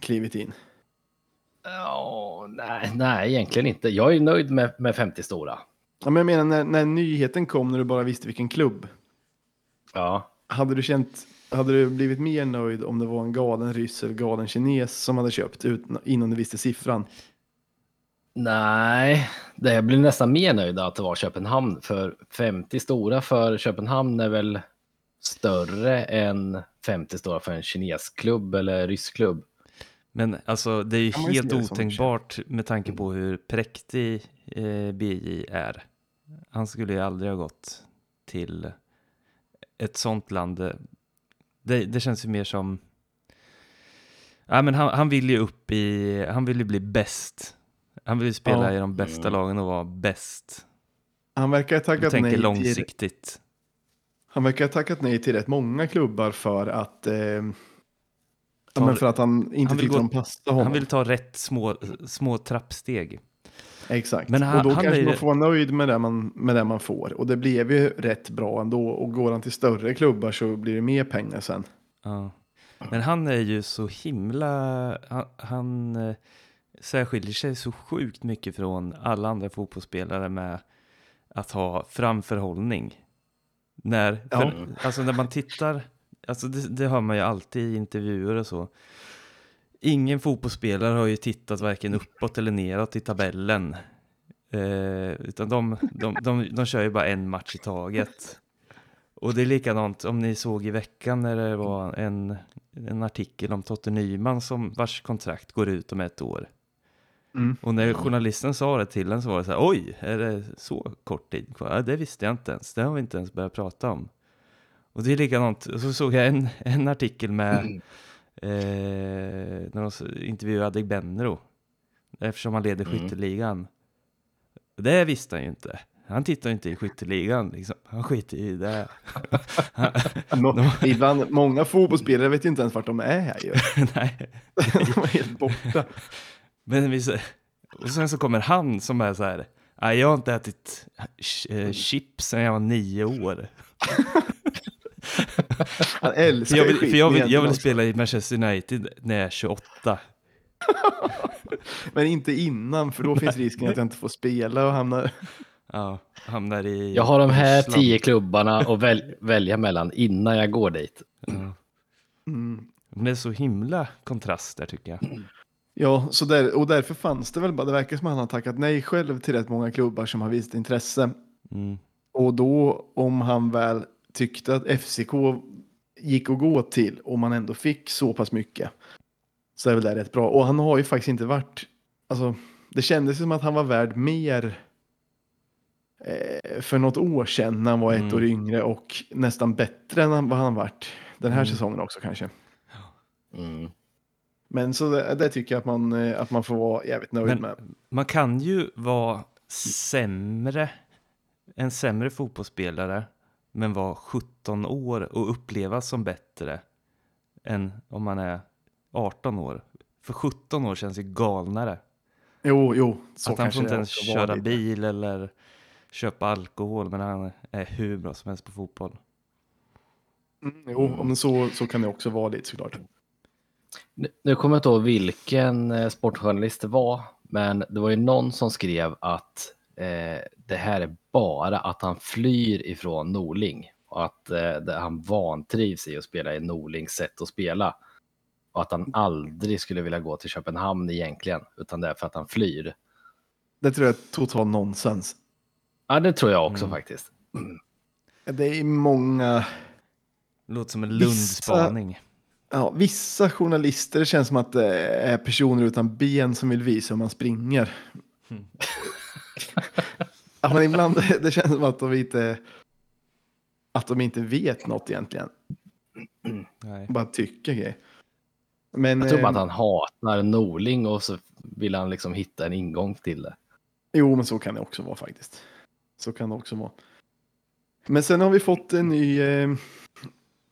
klivit in. Ja, nej, nej, egentligen inte. Jag är nöjd med, med 50 stora. Ja, men jag menar när, när nyheten kom när du bara visste vilken klubb. Ja, Hade du känt, hade du blivit mer nöjd om det var en galen ryss eller galen kines som hade köpt utan, innan du visste siffran? Nej, det jag blir nästan mer nöjd att det var Köpenhamn. För 50 stora för Köpenhamn är väl större än 50 stora för en kinesklubb eller ryssklubb. Men alltså det är ju helt otänkbart med tanke på hur präktig eh, BJ är. Han skulle ju aldrig ha gått till ett sånt land. Det, det känns ju mer som... Ja, men han, han vill ju upp i... Han vill ju bli bäst. Han vill ju spela Ja. i de bästa Mm. lagen och vara bäst. Han verkar ha tackat tänker nej till, långsiktigt. han verkar ha tackat nej till rätt många klubbar för att eh, ja, Ta- men för att han inte han vill tyckte gå- de passade honom. Han vill ta rätt små, små trappsteg. Exakt. Men han- och då han kanske är- man får vara nöjd med det, man, med det man får. Och det blev ju rätt bra ändå. Och går han till större klubbar så blir det mer pengar sen. Ja. Men han är ju så himla, han, han eh, särskiljer sig så sjukt mycket från alla andra fotbollsspelare med att ha framförhållning. När, för, Ja. alltså när man tittar, alltså det, det hör man ju alltid i intervjuer och så. Ingen fotbollsspelare har ju tittat varken uppåt eller neråt i tabellen. Eh, utan de, de, de, de kör ju bara en match i taget. Och det är likadant om ni såg i veckan när det var en, en artikel om Totte Nyman som vars kontrakt går ut om ett år. Mm. Och när journalisten sa det till en så var det så här, oj, är det så kort tid kvar? Ja, det visste jag inte ens, det har vi inte ens börjat prata om. Och det är likadant, och så såg jag en, en artikel med, eh, när de intervjuade Adegbenro, eftersom han leder Mm. skytteligan. Det visste han ju inte. Han tittar inte i skytteligan, liksom. han skiter i det. Nå- Ibland, många fotbollsspelare vet ju inte ens vart de är ju. Nej. De är helt borta. Men vi, och sen så kommer han som är så här, "Nej, jag har inte ätit eh, chips sedan jag var nio år. Han För älskar jag vill, för jag vill, jag vill spela i Manchester United när jag är 28. Men inte innan, för då finns risken att jag inte får spela och hamnar... Ja, hamnar i Jag har de här Ryssland. tio klubbarna att väl, välja mellan innan jag går dit. Ja. Mm. Men det är så himla kontrast där tycker jag. Ja, så där, och därför fanns det väl bara, det verkar som att han har tackat nej själv till rätt många klubbar som har visat intresse. Mm. Och då om han väl tyckte att FCK gick att gå till och man ändå fick så pass mycket. så är väl det rätt bra. Och han har ju faktiskt inte varit, alltså det kändes som att han var värd mer eh, för något år sedan när han var ett Mm. år yngre och nästan bättre än vad han varit den här Mm. säsongen också kanske. Mm. Men så det, det tycker jag att man, eh, att man får vara jävligt nöjd Men- med. Man kan ju vara sämre, en sämre fotbollsspelare, men vara 17 år och upplevas som bättre än om man är 18 år. För 17 år känns ju galnare. Jo, jo, så att han får inte ens köra lite. bil eller köpa alkohol, men han är hur bra som helst på fotboll. Mm, jo, men så, så kan det också vara lite såklart. Nu- kommer jag inte ihåg vilken eh, sportjournalist det var, men det var ju någon som skrev att eh, det här är bara att han flyr ifrån Norling och att eh, det, han vantrivs i att spela i Norlings sätt att spela. Och att han aldrig skulle vilja gå till Köpenhamn egentligen, utan det är för att han flyr. Det tror jag är total nonsens. Ja, det tror jag också Mm. faktiskt. Det är många, Låter som en Vissa- Lundspaning. Ja, vissa journalister känns som att det är personer utan ben som vill visa hur man springer. Mm. ja, men ibland det känns som att de inte, att de inte vet något egentligen. Nej. Bara tycker grejer. Men, Jag tror bara eh, att han hatar Norling och så vill han liksom hitta en ingång till det. Jo, men så kan det också vara faktiskt. Så kan det också vara. Men sen har vi fått en ny, eh,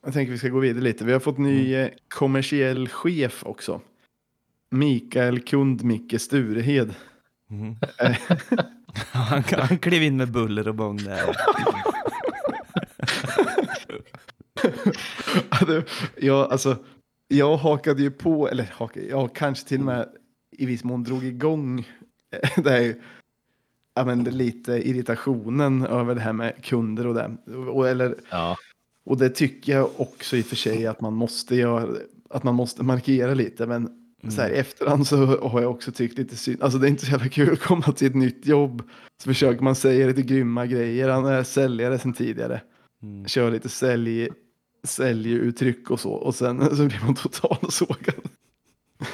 jag tänker vi ska gå vidare lite. Vi har fått ny eh, kommersiell chef också. Mikael Kund-Micke Sturehed. Mhm. Eh, han, han klev in med buller och bång där. Jag, alltså, jag hakade ju på, eller hakade, jag kanske till och med i viss mån drog igång eh, det här, ja, men lite irritationen över det här med kunder och det. Och, eller, Ja, och det tycker jag också i och för sig att man måste göra, att man måste markera lite. Men så här, i efterhand så har jag också tyckt lite synd. Alltså det är inte så jävla kul att komma till ett nytt jobb. Så försöker man säga lite grymma grejer. Han är säljare sedan tidigare. Mm. Kör lite sälj, säljuttryck och så. Och sen så blir man totalt sågad.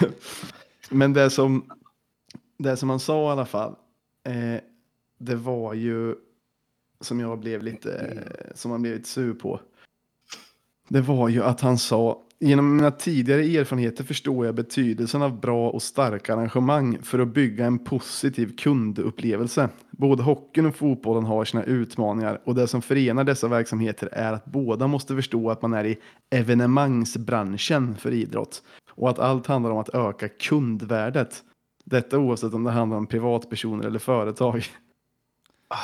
Men det som, det som han sa i alla fall. Eh, det var ju som jag blev lite, som man blev lite sur på. Det var ju att han sa, genom mina tidigare erfarenheter förstår jag betydelsen av bra och starka arrangemang för att bygga en positiv kundupplevelse. Både hockeyn och fotbollen har sina utmaningar och det som förenar dessa verksamheter är att båda måste förstå att man är i evenemangsbranschen för idrott och att allt handlar om att öka kundvärdet. Detta oavsett om det handlar om privatpersoner eller företag.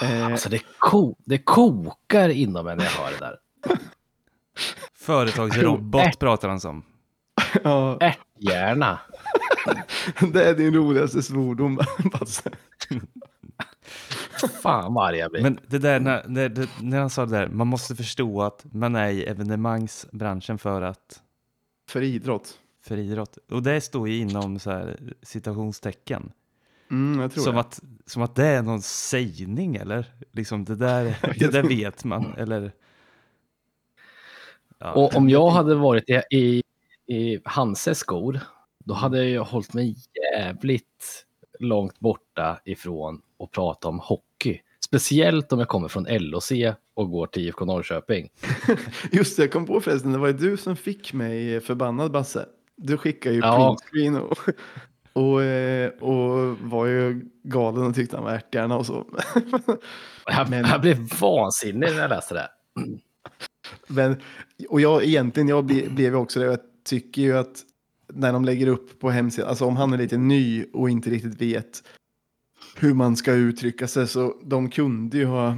Eh. alltså det, ko det kokar inom en när jag hör det där. Företagsrobot pratar han som. Ja, Ärthjärna. det är din roligaste svordom, Basse. Fan vad arg jag blir. Men det där när, när, när han sa det där, man måste förstå att man är i evenemangsbranschen för att För idrott. för idrott. Och det står ju inom så här citationstecken. Mm, jag tror Som det. att, som att det är någon sägning eller? Liksom det där, det där vet man eller? Ja. Och om jag hade varit i, i, i Hanses skor, då hade jag hållit mig jävligt långt borta ifrån att prata om hockey. Speciellt om jag kommer från LOC och går till IFK Norrköping. Just det, jag kom på förresten, det var ju du som fick mig förbannad Basse. Du skickade ju Ja. printscreen och, och, och var ju galen och tyckte han var ärthjärna och så. Jag, Men- jag blev vansinnig när jag läste det. Men, och jag egentligen, jag ble, blev också det. Jag tycker ju att när de lägger upp på hemsidan, alltså om han är lite ny och inte riktigt vet hur man ska uttrycka sig, så de kunde ju ha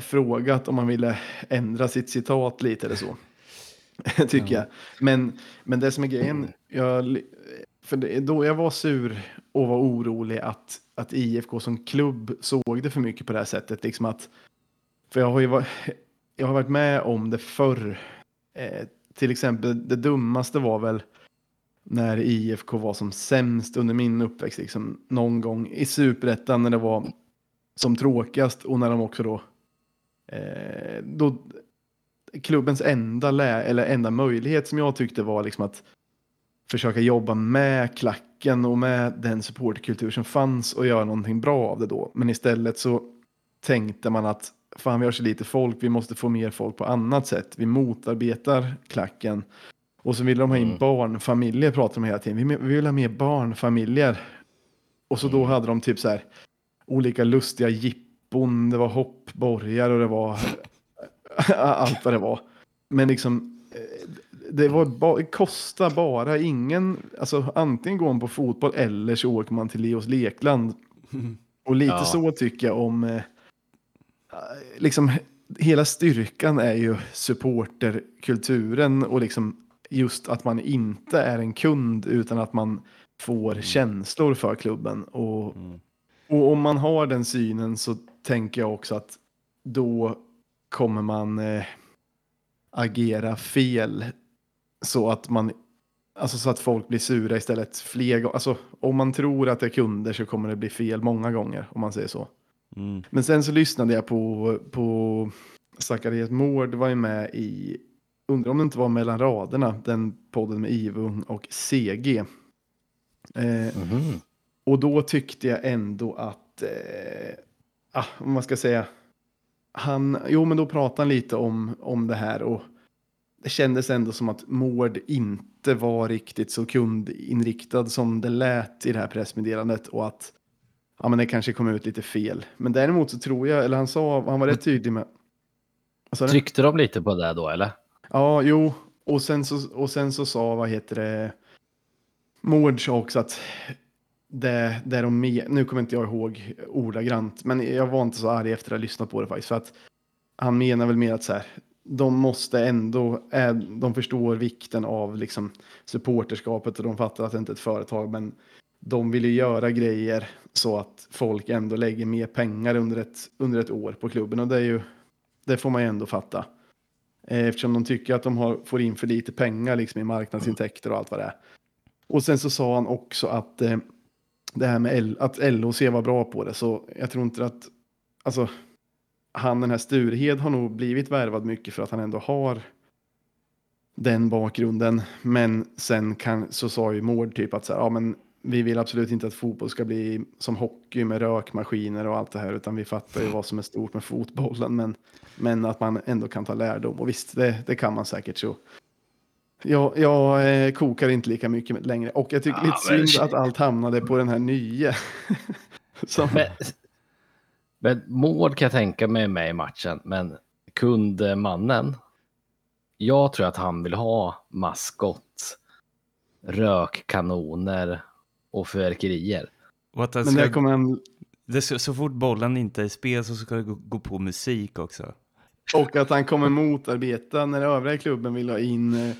frågat om man ville ändra sitt citat lite eller så. tycker jag. Men, men det som är grejen, jag, för det, då jag var sur och var orolig att, att IFK som klubb såg det för mycket på det här sättet. Liksom att, för jag har ju varit, jag har varit med om det förr. Eh, till exempel det dummaste var väl när IFK var som sämst under min uppväxt. Liksom, någon gång i superettan när det var som tråkigast och när de också då, eh, då klubbens enda, lä eller enda möjlighet som jag tyckte var liksom att försöka jobba med klacken och med den supportkultur som fanns och göra någonting bra av det då. Men istället så tänkte man att fan vi har så lite folk, vi måste få mer folk på annat sätt. Vi motarbetar klacken. Och så vill de ha in Mm. barnfamiljer pratar de hela tiden. Vi, vi vill ha mer barnfamiljer. Och så då hade de typ så här olika lustiga jippon, det var hoppborgar och det var allt vad det var. Men liksom, eh, det var ba, kosta bara ingen, alltså antingen går man på fotboll eller så åker man till Leos Lekland. Och lite Ja. så tycker jag om, eh, liksom hela styrkan är ju supporterkulturen och liksom just att man inte är en kund utan att man får känslor för klubben. Och, och om man har den synen så tänker jag också att då kommer man eh, agera fel så att man Alltså så att folk blir sura istället fler gånger. Alltså om man tror att det är kunder så kommer det bli fel många gånger om man säger så. Mm. Men sen så lyssnade jag på, på Zacharias Mård var ju med i, undrar om det inte var mellan raderna, den podden med Ivung och CG. Eh, Mhm. och då tyckte jag ändå att, eh, ah, vad man ska säga, han, jo men då pratade han lite om, om det här och det kändes ändå som att Mård inte var riktigt så kundinriktad som det lät i det här pressmeddelandet och att ja, men det kanske kom ut lite fel. Men däremot så tror jag, eller han sa, han var rätt tydlig med. Du? Tryckte de lite på det då eller? Ja, jo, och sen så, och sen så sa, vad heter det, Mård sa också att det, det de med, nu kommer inte jag ihåg ordagrant, men jag var inte så arg efter att ha lyssnat på det faktiskt, för att han menar väl mer att så här, de måste ändå, är, de förstår vikten av liksom supporterskapet och de fattar att det inte är ett företag, men de vill ju göra grejer så att folk ändå lägger mer pengar under ett, under ett år på klubben och det är ju, det får man ju ändå fatta. Eh, eftersom de tycker att de har, får in för lite pengar liksom i marknadsintäkter och allt vad det är. Och sen så sa han också att eh, det här med L, att LOC var bra på det, så jag tror inte att, alltså, han den här Sturehed har nog blivit värvad mycket för att han ändå har den bakgrunden. Men sen kan, så sa ju Mård typ att så här, ja men vi vill absolut inte att fotboll ska bli som hockey med rökmaskiner och allt det här, utan vi fattar ju vad som är stort med fotbollen, men, men att man ändå kan ta lärdom. Och visst, det, det kan man säkert så. Jag, jag eh, kokar inte lika mycket längre och jag tycker Ja, lite men- synd att allt hamnade på den här nya. Som, Men, men Mård kan jag tänka mig med i matchen, men kundmannen. Jag tror att han vill ha maskott, rökkanoner och fyrverkerier. Och att han men ska, där kommer han, det, så, så fort bollen inte är i spel så ska det gå, gå på musik också. och att han kommer motarbeta när övriga klubben vill ha in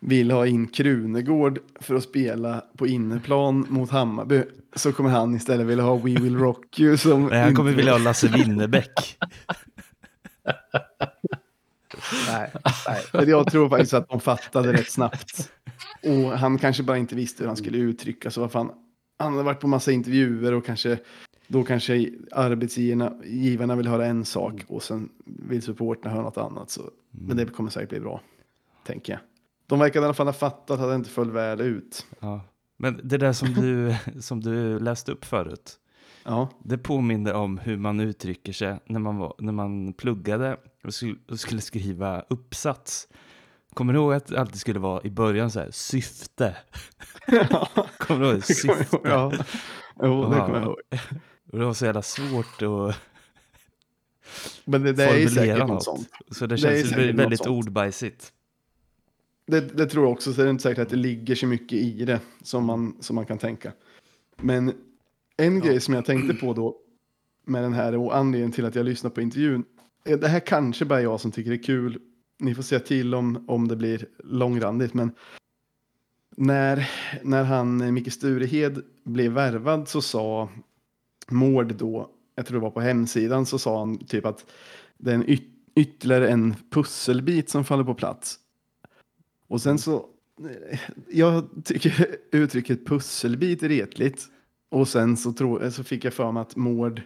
vill ha in Krunegård för att spela på inneplan mot Hammarby så kommer han istället vilja ha We Will Rock You som Nej, han kommer inte- vilja ha Lasse Winnerbäck. Nej, nej. Men jag tror faktiskt att de fattade rätt snabbt. Och han kanske bara inte visste hur han skulle uttrycka sig. Vad fan. Han hade varit på massa intervjuer och kanske då kanske arbetsgivarna givarna vill höra en sak och sen vill supporterna höra något annat. Så, Men det kommer säkert bli bra, tänker jag. De verkade i alla fall ha fattat att det inte föll väl ut. Ja. Men det där som du, som du läste upp förut, Ja, det påminner om hur man uttrycker sig när man, var, när man pluggade och skulle, skriva uppsats. Kommer du ihåg att det alltid skulle vara i början så här, syfte? Kommer du ihåg det? det Syfte? Ja. Jo, det kommer jag ihåg. Och det var så jävla svårt att Men det, det är formulera säkert något något. sånt. Så det Det är känns något väldigt ordbajsigt. Det, det tror jag också, så är det inte säkert att det ligger så mycket i det som man, som man kan tänka. Men en grej som jag tänkte på då med den här och anledningen till att jag lyssnar på intervjun. Eh, det här kanske bara jag som tycker det är kul. Ni får säga till om, om det blir långrandigt. Men när, när han, Micke Sturehed, blev värvad så sa Mård då, jag tror det var på hemsidan, så sa han typ att det är en yt, ytterligare en pusselbit som faller på plats. Och sen så, eh, jag tycker uttrycket pusselbit är retligt. Och sen så, tro, så fick jag för mig att Mård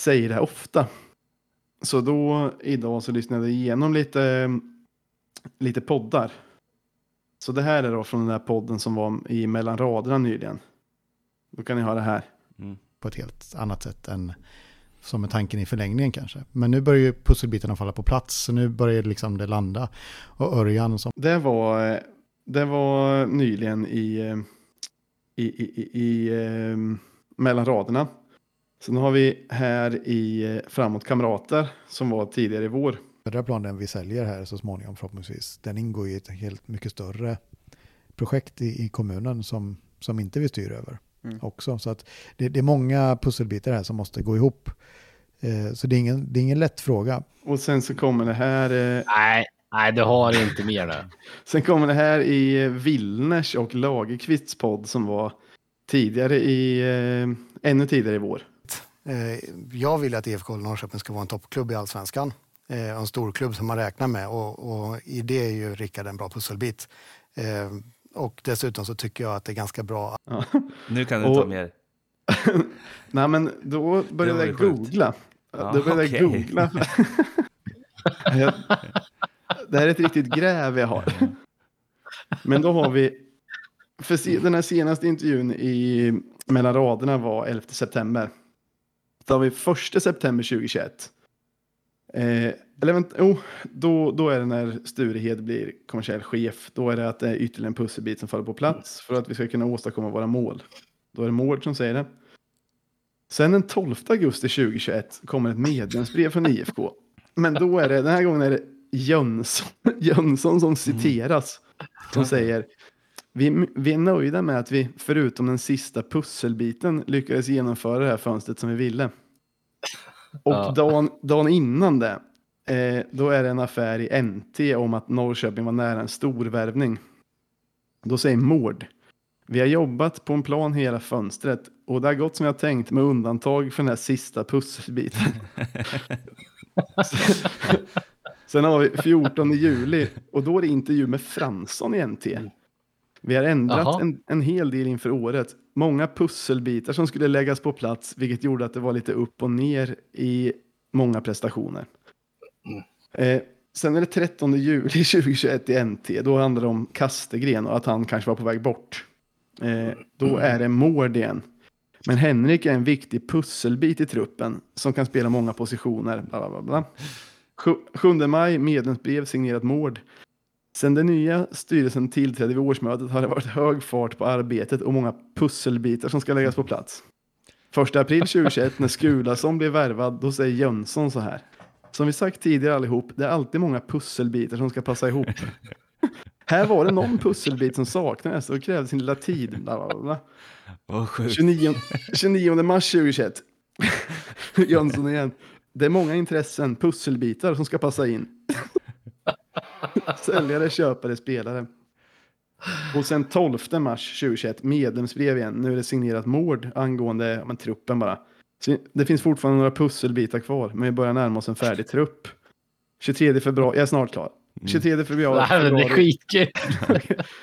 säger det här ofta. Så då idag så lyssnade jag igenom lite, lite poddar. Så det här är då från den här podden som var i mellan raderna nyligen. Då kan ni höra här. på ett helt annat sätt än som är tanken i förlängningen kanske. Men nu börjar ju pusselbitarna falla på plats, så nu börjar liksom det landa. Och Örjan som Det var, det var nyligen i, i, i, i, i eh, mellan raderna. Sen har vi här i eh, Framåt Kamrater som var tidigare i vår. Södra planen vi säljer här så småningom förhoppningsvis, den ingår i ett helt mycket större projekt i, i kommunen som, som inte vi styr över Mm. också. Så att det, det är många pusselbitar här som måste gå ihop. Eh, så det är, ingen, det är ingen lätt fråga. Och sen så kommer det här, eh, Nej, nej, du har inte mer nu. sen kommer det här i eh, Willners och Lagerqvists podd som var tidigare i, eh, ännu tidigare i vår. Eh, jag vill att IFK Norrköping ska vara en toppklubb i allsvenskan. Eh, en stor klubb som man räknar med och, och i det är ju Rickard en bra pusselbit. Eh, och dessutom så tycker jag att det är ganska bra Ja. Nu kan du Och- ta mer. Nej men då började jag googla. Ja, då började jag okej. googla. jag, det här är ett riktigt gräv jag har. Men då har vi, för se, den här senaste intervjun i mellan raderna var 11 september. Har vi 1 september 2021. Eh, eller vänta, oh, då, då är det när Sturehed blir kommersiell chef. Då är det att det är ytterligare en pusselbit som faller på plats för att vi ska kunna åstadkomma våra mål. Då är det Mård som säger det. Sen den 12 augusti 2021 kommer ett medlemsbrev från IFK. Men då är det, den här gången är det Jönsson, Jönsson som citeras. Som säger, vi, vi är nöjda med att vi förutom den sista pusselbiten lyckades genomföra det här fönstret som vi ville. Och Ja. dagen, dagen innan det, eh, då är det en affär i NT om att Norrköping var nära en stor värvning. Då säger Mård, vi har jobbat på en plan hela fönstret och det har gått som jag tänkt med undantag för den här sista pusselbiten. Sen har vi 14 juli och då är det intervju med Fransson i NT. Vi har ändrat en, en hel del inför året. Många pusselbitar som skulle läggas på plats, vilket gjorde att det var lite upp och ner i många prestationer. Eh, sen är det 13 juli 2021 i NT. Då handlar det om Kastegren och att han kanske var på väg bort. Eh, då är det Mård igen. Men Henrik är en viktig pusselbit i truppen som kan spela många positioner. Bla, bla, bla, bla. Sju- 7 maj, medlemsbrev signerat Mård. Sen den nya styrelsen tillträdde vid årsmötet har det varit hög fart på arbetet och många pusselbitar som ska läggas på plats. 1 april 2021 när Skulason blev värvad, då säger Jönsson så här. Som vi sagt tidigare allihop, det är alltid många pusselbitar som ska passa ihop. här var det någon pusselbit som saknades och krävde sin lilla tid. Bla, bla, bla. Vad sjukt. 29, 29 mars 2021. Jönsson igen. Det är många intressen, pusselbitar som ska passa in. Säljare, köpare, spelare. Och sen 12 mars 2021, medlemsbrev igen. Nu är det signerat Mård angående men, truppen bara. Så det finns fortfarande några pusselbitar kvar, men vi börjar närma oss en färdig trupp. 23 februari, jag är snart klar. 23 februari. Det är februari. skitkul.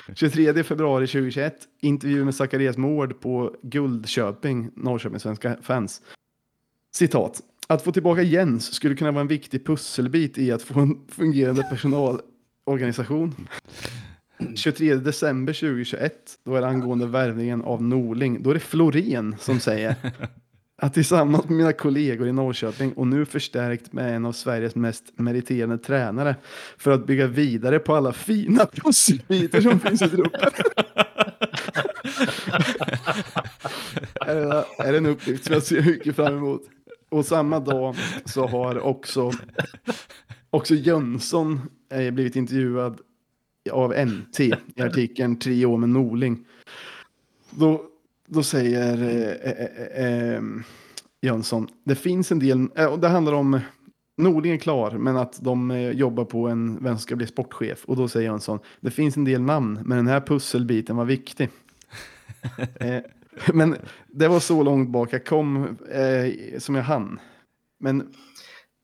23 februari 2021, intervju med Zacharias Mård på Guldköping, Norrköpings svenska fans. Citat. Att få tillbaka Jens skulle kunna vara en viktig pusselbit i att få en fungerande personalorganisation. 23 december 2021, då är det angående värvningen av Norling. Då är det Florén som säger att tillsammans med mina kollegor i Norrköping och nu förstärkt med en av Sveriges mest meriterande tränare för att bygga vidare på alla fina pusselbitar som finns i truppen. är, det, är det en uppgift som jag ser mycket fram emot. Och samma dag så har också, också Jönsson eh, blivit intervjuad av NT i artikeln Tre år med Norling. Då, då säger eh, eh, eh, eh, Jönsson, det finns en del, eh, det handlar om Norling är klar, men att de jobbar på en, vem som ska bli sportchef. Och då säger Jönsson, det finns en del namn, men den här pusselbiten var viktig. men det var så långt bak jag kom som jag hann. Men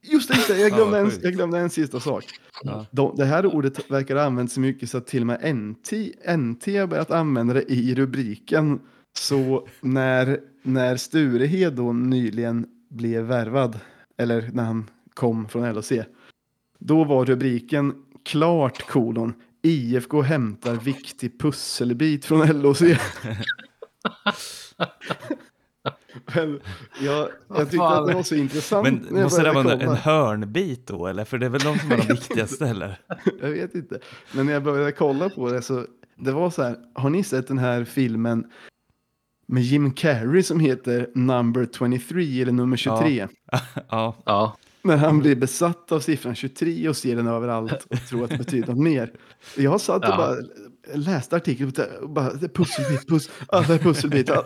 just det, jag, glömde vad en, jag glömde en sista sak. Ja. De, det här ordet verkar ha använts så mycket så att till och med NT, NT har börjat använda det i rubriken. Så när, när Sturehed då nyligen blev värvad, eller när han kom från LHC, då var rubriken klart kolon IFK hämtar viktig pusselbit från LOC. Men jag, jag tyckte fan. att det var så intressant. Men måste det vara en hörnbit då, eller? För det är väl de som är de viktigaste, eller? Jag vet inte. Men när jag började kolla på det så det var så här. Har ni sett den här filmen med Jim Carrey som heter Number 23 eller nummer 23? Ja, Ja, När han blir besatt av siffran 23 och ser den överallt och tror att det betyder något mer. Jag satt och Ja. bara läste artikeln och bara, det är pusselbit, puss, ah, det är pusselbit. ah.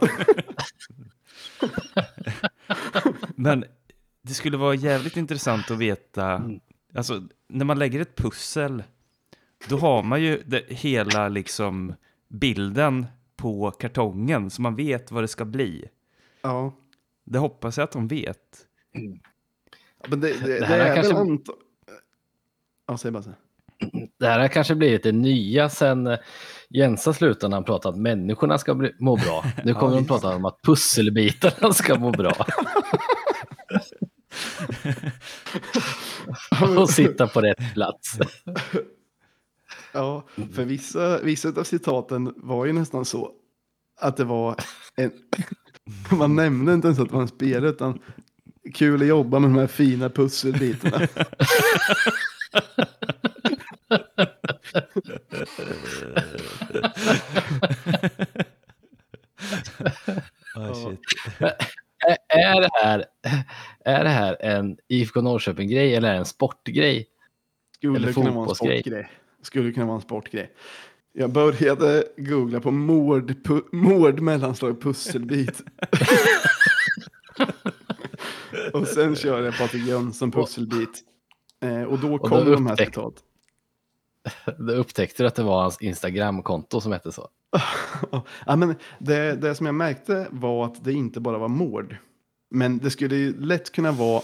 men det skulle vara jävligt intressant att veta, alltså när man lägger ett pussel, då har man ju det, hela liksom bilden på kartongen, så man vet vad det ska bli. Ja, Det hoppas jag att de vet. men det, det, det, här är kanske- väl ant... Ja, säg bara så. Det här har kanske blivit det nya sen eh, Jensa slutade när han pratade att människorna ska bli, må bra. Nu kommer de prata om att pusselbitarna ska må bra. och sitta på rätt plats. Ja, för vissa, vissa av citaten var ju nästan så att det var en... Man nämnde inte ens att det var en spelare utan kul att jobba med de här fina pusselbitarna. Shit. Ä- Är det här, är det här en IFK Norrköping-grej eller är det en sportgrej? Skulle Eller kunna vara en fotbollsgrej. sportgrej. Skulle kunna vara en sportgrej. Jag började googla på mord, pu, mord mellanslag pusselbit. och sen körde jag Patrik Jönsson pusselbit. Eh, och då Och kom då de här upptäck- Då upptäckte du att det var hans Instagram-konto som hette så. ja, men det, det som jag märkte var att det inte bara var mord. Men det skulle ju lätt kunna vara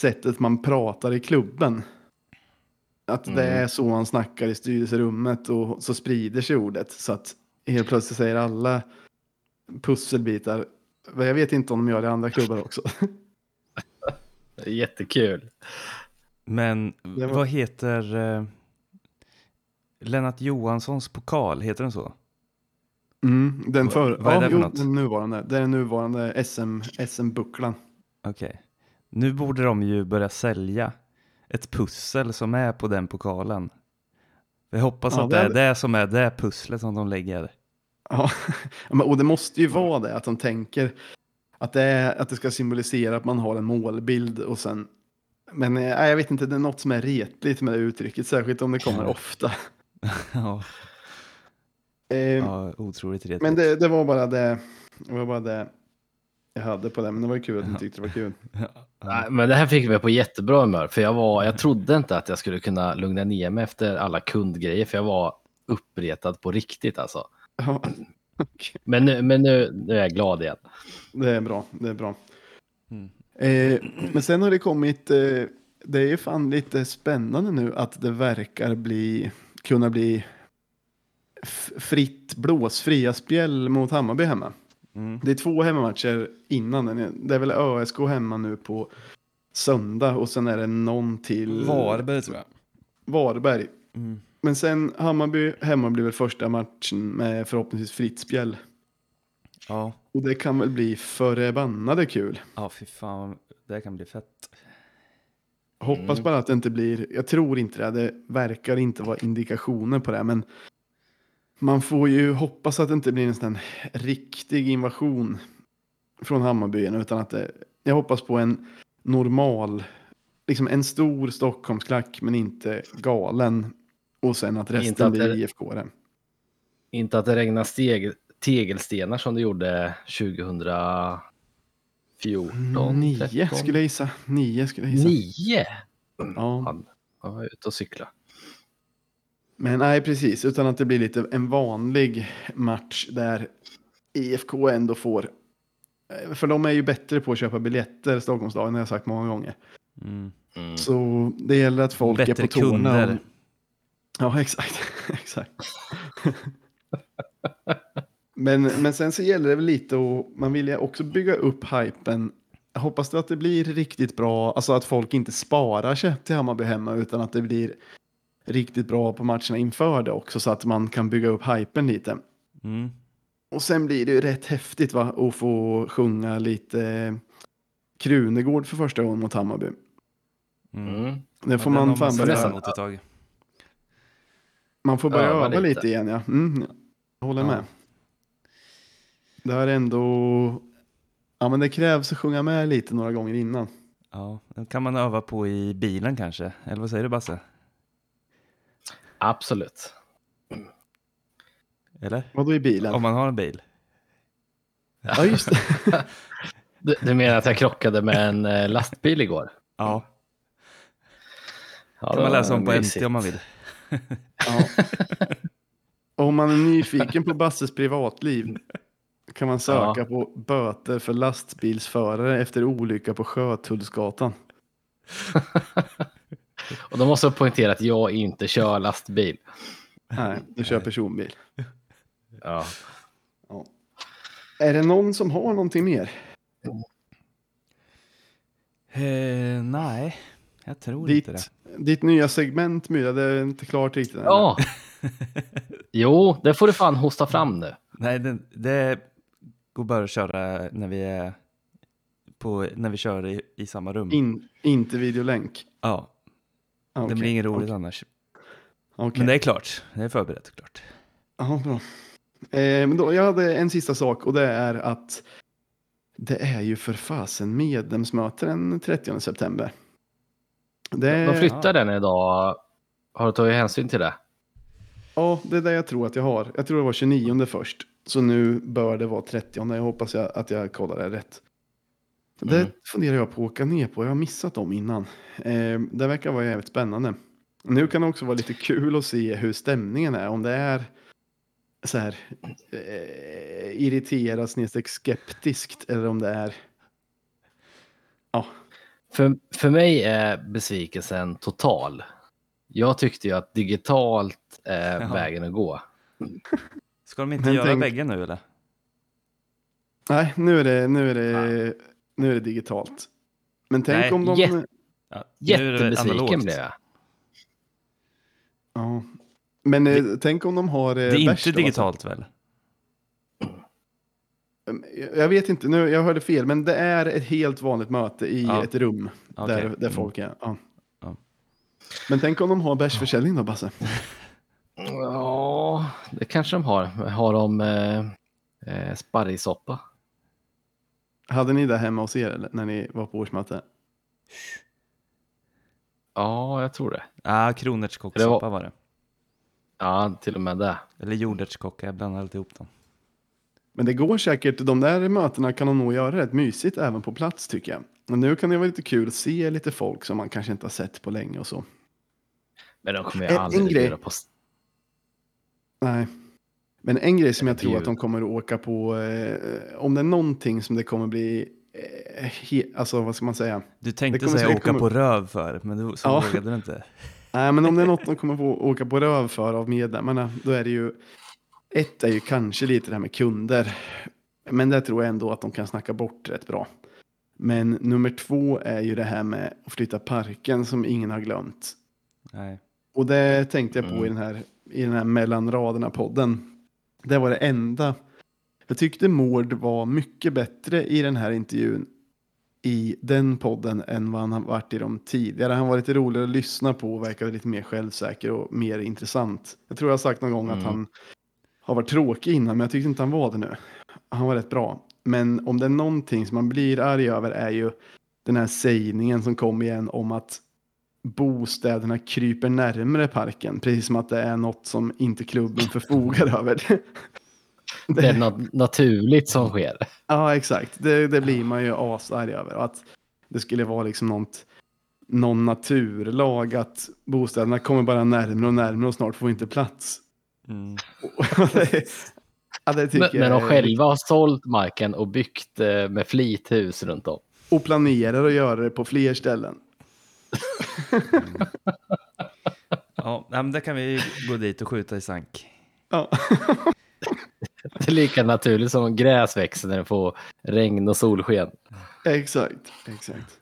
sättet man pratar i klubben. Att det Mm. är så man snackar i styrelserummet och så sprider sig ordet. Så att helt plötsligt säger alla pusselbitar. Jag vet inte om de gör det i andra klubbar också. Jättekul. Men var- vad heter eh, Lennart Johanssons pokal? Heter den så? Mm, den för, vad är det ja, för jo, något? den nuvarande. Det är den nuvarande SM, SM-bucklan. Okej. Nu borde de ju börja sälja ett pussel som är på den pokalen. Jag hoppas Ja, att det är- det som är det pusslet som de lägger. Ja, men- och det måste ju vara det att de tänker att det, är, att det ska symbolisera att man har en målbild och sen men eh, jag vet inte, det är något som är retligt med det uttrycket, särskilt om det kommer ofta. ja, Eh, ja, otroligt retigt. Men det, det var bara det, det var bara det jag hade på det, men det var kul att ni tyckte det var kul. Nej, Men det här fick mig på jättebra humör. För jag, var, jag trodde inte att jag skulle kunna lugna ner mig efter alla kundgrejer. För jag var uppretad på riktigt alltså. Ja, okej. Men, nu, men nu, nu är jag glad igen. det är bra, det är bra. Mm. Eh, men sen har det kommit, eh, det är ju fan lite spännande nu att det verkar bli, kunna bli fritt blås, fria spjäll mot Hammarby hemma. Mm. Det är två hemmamatcher innan, den det är väl ÖSK hemma nu på söndag och sen är det någon till Varberg tror jag. Varberg. Mm. Men sen Hammarby hemma blir väl första matchen med förhoppningsvis fritt spjäll. Ja, Och det kan väl bli förbannade kul. ja fy fan, det kan bli fett. Hoppas mm. bara att det inte blir, jag tror inte det, det verkar inte vara indikationer på det, men man får ju hoppas att det inte blir en sån riktig invasion från Hammarbyen. utan att det, jag hoppas på en normal, liksom en stor Stockholmsklack, men inte galen. Och sen att resten att blir IFK. Det, inte att det regnar steg, tegelstenar som det gjorde 2000 14? 9 skulle jag gissa. 9 skulle jag gissa. 9? Ja. Han, han var ute och cykla. Men nej, precis. Utan att det blir lite en vanlig match där IFK ändå får... För de är ju bättre på att köpa biljetter, Stockholmsdagen, har jag sagt många gånger. Mm. Mm. Så det gäller att folk bättre är på tårna. Bättre Kunder. Ja, exakt. exakt. men, men sen så gäller det väl lite och man vill ju också bygga upp hypen. Jag hoppas då att det blir riktigt bra, alltså att folk inte sparar sig till Hammarby hemma utan att det blir riktigt bra på matcherna inför det också så att man kan bygga upp hypen lite. Mm. Och sen blir det ju rätt häftigt va, att få sjunga lite Krunegård för första gången mot Hammarby. Mm. Mm. Det får Ja, man fan börja, man får börja öva öva lite. lite. igen ja. Mm, jag håller Ja. med. Det är ändå, ja men det krävs att sjunga med lite några gånger innan. Ja, den kan man öva på i bilen kanske. Eller vad säger du Basse? Absolut. Eller? Vadå i bilen? Om man har en bil. Ja just det. Du, du menar att jag krockade med en eh, lastbil igår? Ja, Ja, kan det man läsa om på mysigt. MT om man vill. Ja. Om man är nyfiken på Basses privatliv kan man söka Ja. på böter för lastbilsförare efter olycka på Sjötullsgatan. Och då måste jag poängtera att jag inte kör lastbil. Nej, du kör personbil. Ja. Är det någon som har någonting mer? Eh, nej, jag tror Ditt, inte det. ditt nya segment Myra, det är inte klart riktigt ja. Jo, det får du fan hosta fram nu. Nej, det, det går bara att köra när vi är på, när vi kör i, i samma rum. In, inte videolänk. Ja, Ah, det blir inget roligt Okej. annars. Okej. Men det är klart, det är förberett och klart. Ja, bra. Eh, men då, jag hade en sista sak och det är att det är ju för fasen medlemsmöte den 30 september. Det, De flyttar den idag. Har du tagit hänsyn till det? Ja, det är det jag tror att jag har. Jag tror det var 29 först. Så nu bör det vara 30. Jag hoppas jag, att jag kollar det rätt. Det Mm. funderar jag på att åka ner på. Jag har missat dem innan. Eh, det verkar vara jävligt spännande. Nu kan det också vara lite kul att se hur stämningen är. Om det är så här eh, irriterat snedstreck skeptiskt eller om det är För, för mig är besvikelsen total. Jag tyckte ju att digitalt är Jaha. vägen att gå. Ska de inte Men göra tänk- bägge nu eller? Nej, nu är det, nu är det, nu är det digitalt. Men tänk Nej, om de... jätte- Ja, det Jättebesviken blev jag. Ja. Men eh, tänk om de har... Eh, Det är inte då, digitalt väl? alltså. Jag vet inte, nu, jag hörde fel, men det är ett helt vanligt möte i Ja. ett rum Okej. där, där Mm. folk är. Ja. Ja. Men tänk om de har bärsförsäljning då, Basse? Ja, det kanske de har. Har de eh, eh, sparrissoppa? Hade ni det hemma hos er eller, när ni var på årsmöte? Ja, jag tror det. Ja, kronärtskockssoppa Det var det. Ja, till och med det. Eller jordärtskocka, jag blandar alltid ihop dem. Men det går säkert, de där mötena kan de nog göra rätt mysigt även på plats tycker jag. Och nu kan det vara lite kul att se lite folk som man kanske inte har sett på länge och så. Men de kommer ju en aldrig grej. göra på... Nej. Men en grej som jag tror att de kommer att åka på, eh, om det är någonting som det kommer bli, eh, he, alltså vad ska man säga? Du tänkte kommer säga åka komma- på röv för, men du, så Ja. vågade du inte. Nej, men om det är något de kommer få åka på röv för av medlemmarna, då är det ju, ett är ju kanske lite det här med kunder, men det tror jag ändå att de kan snacka bort rätt bra. Men nummer två är ju det här med att flytta parken som ingen har glömt. Nej. Och det tänkte jag på Mm. i den här, i den här mellan raderna-podden. Det var det enda. Jag tyckte Mård var mycket bättre i den här intervjun i den podden än vad han har varit i de tidigare. Han var lite roligare att lyssna på och verkade lite mer självsäker och mer intressant. Jag tror jag har sagt någon gång att Mm. han har varit tråkig innan, men jag tyckte inte han var det nu. Han var rätt bra. Men om det är någonting som man blir arg över är ju den här sägningen som kom igen om att bostäderna kryper närmare parken. Precis som att det är något som inte klubben förfogar över. Det är något naturligt som sker. Ja, exakt. Det, det blir man ju asarg över. Och att det skulle vara liksom något, någon naturlag att bostäderna kommer bara närmare och närmare och snart får inte plats. Mm. Det, ja, det tycker Men, men de själva har sålt marken och byggt eh, med flithus runt om. Och planerar att göra det på fler ställen. Mm. ja, men det kan vi gå dit och skjuta i sank. Ja. det är lika naturligt som gräs växer när det får regn och solsken. Exakt, exakt.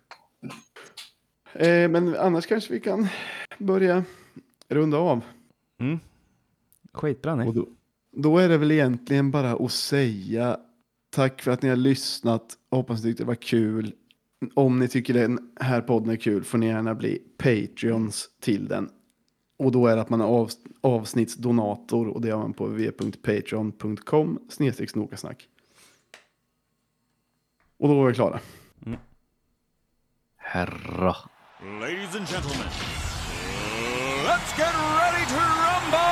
Eh, men annars kanske vi kan börja runda av. Mm. Skitbra, nej. Och då, då är det väl egentligen bara att säga tack för att ni har lyssnat. Hoppas ni tyckte det var kul. Om ni tycker den här podden är kul får ni gärna bli Patreons till den. Och då är det att man är av, avsnittsdonator och det gör man på www.patreon.com snedstreck snokasnack. Och då var vi klara. Mm. Herra. Ladies and gentlemen, let's get ready to rumble!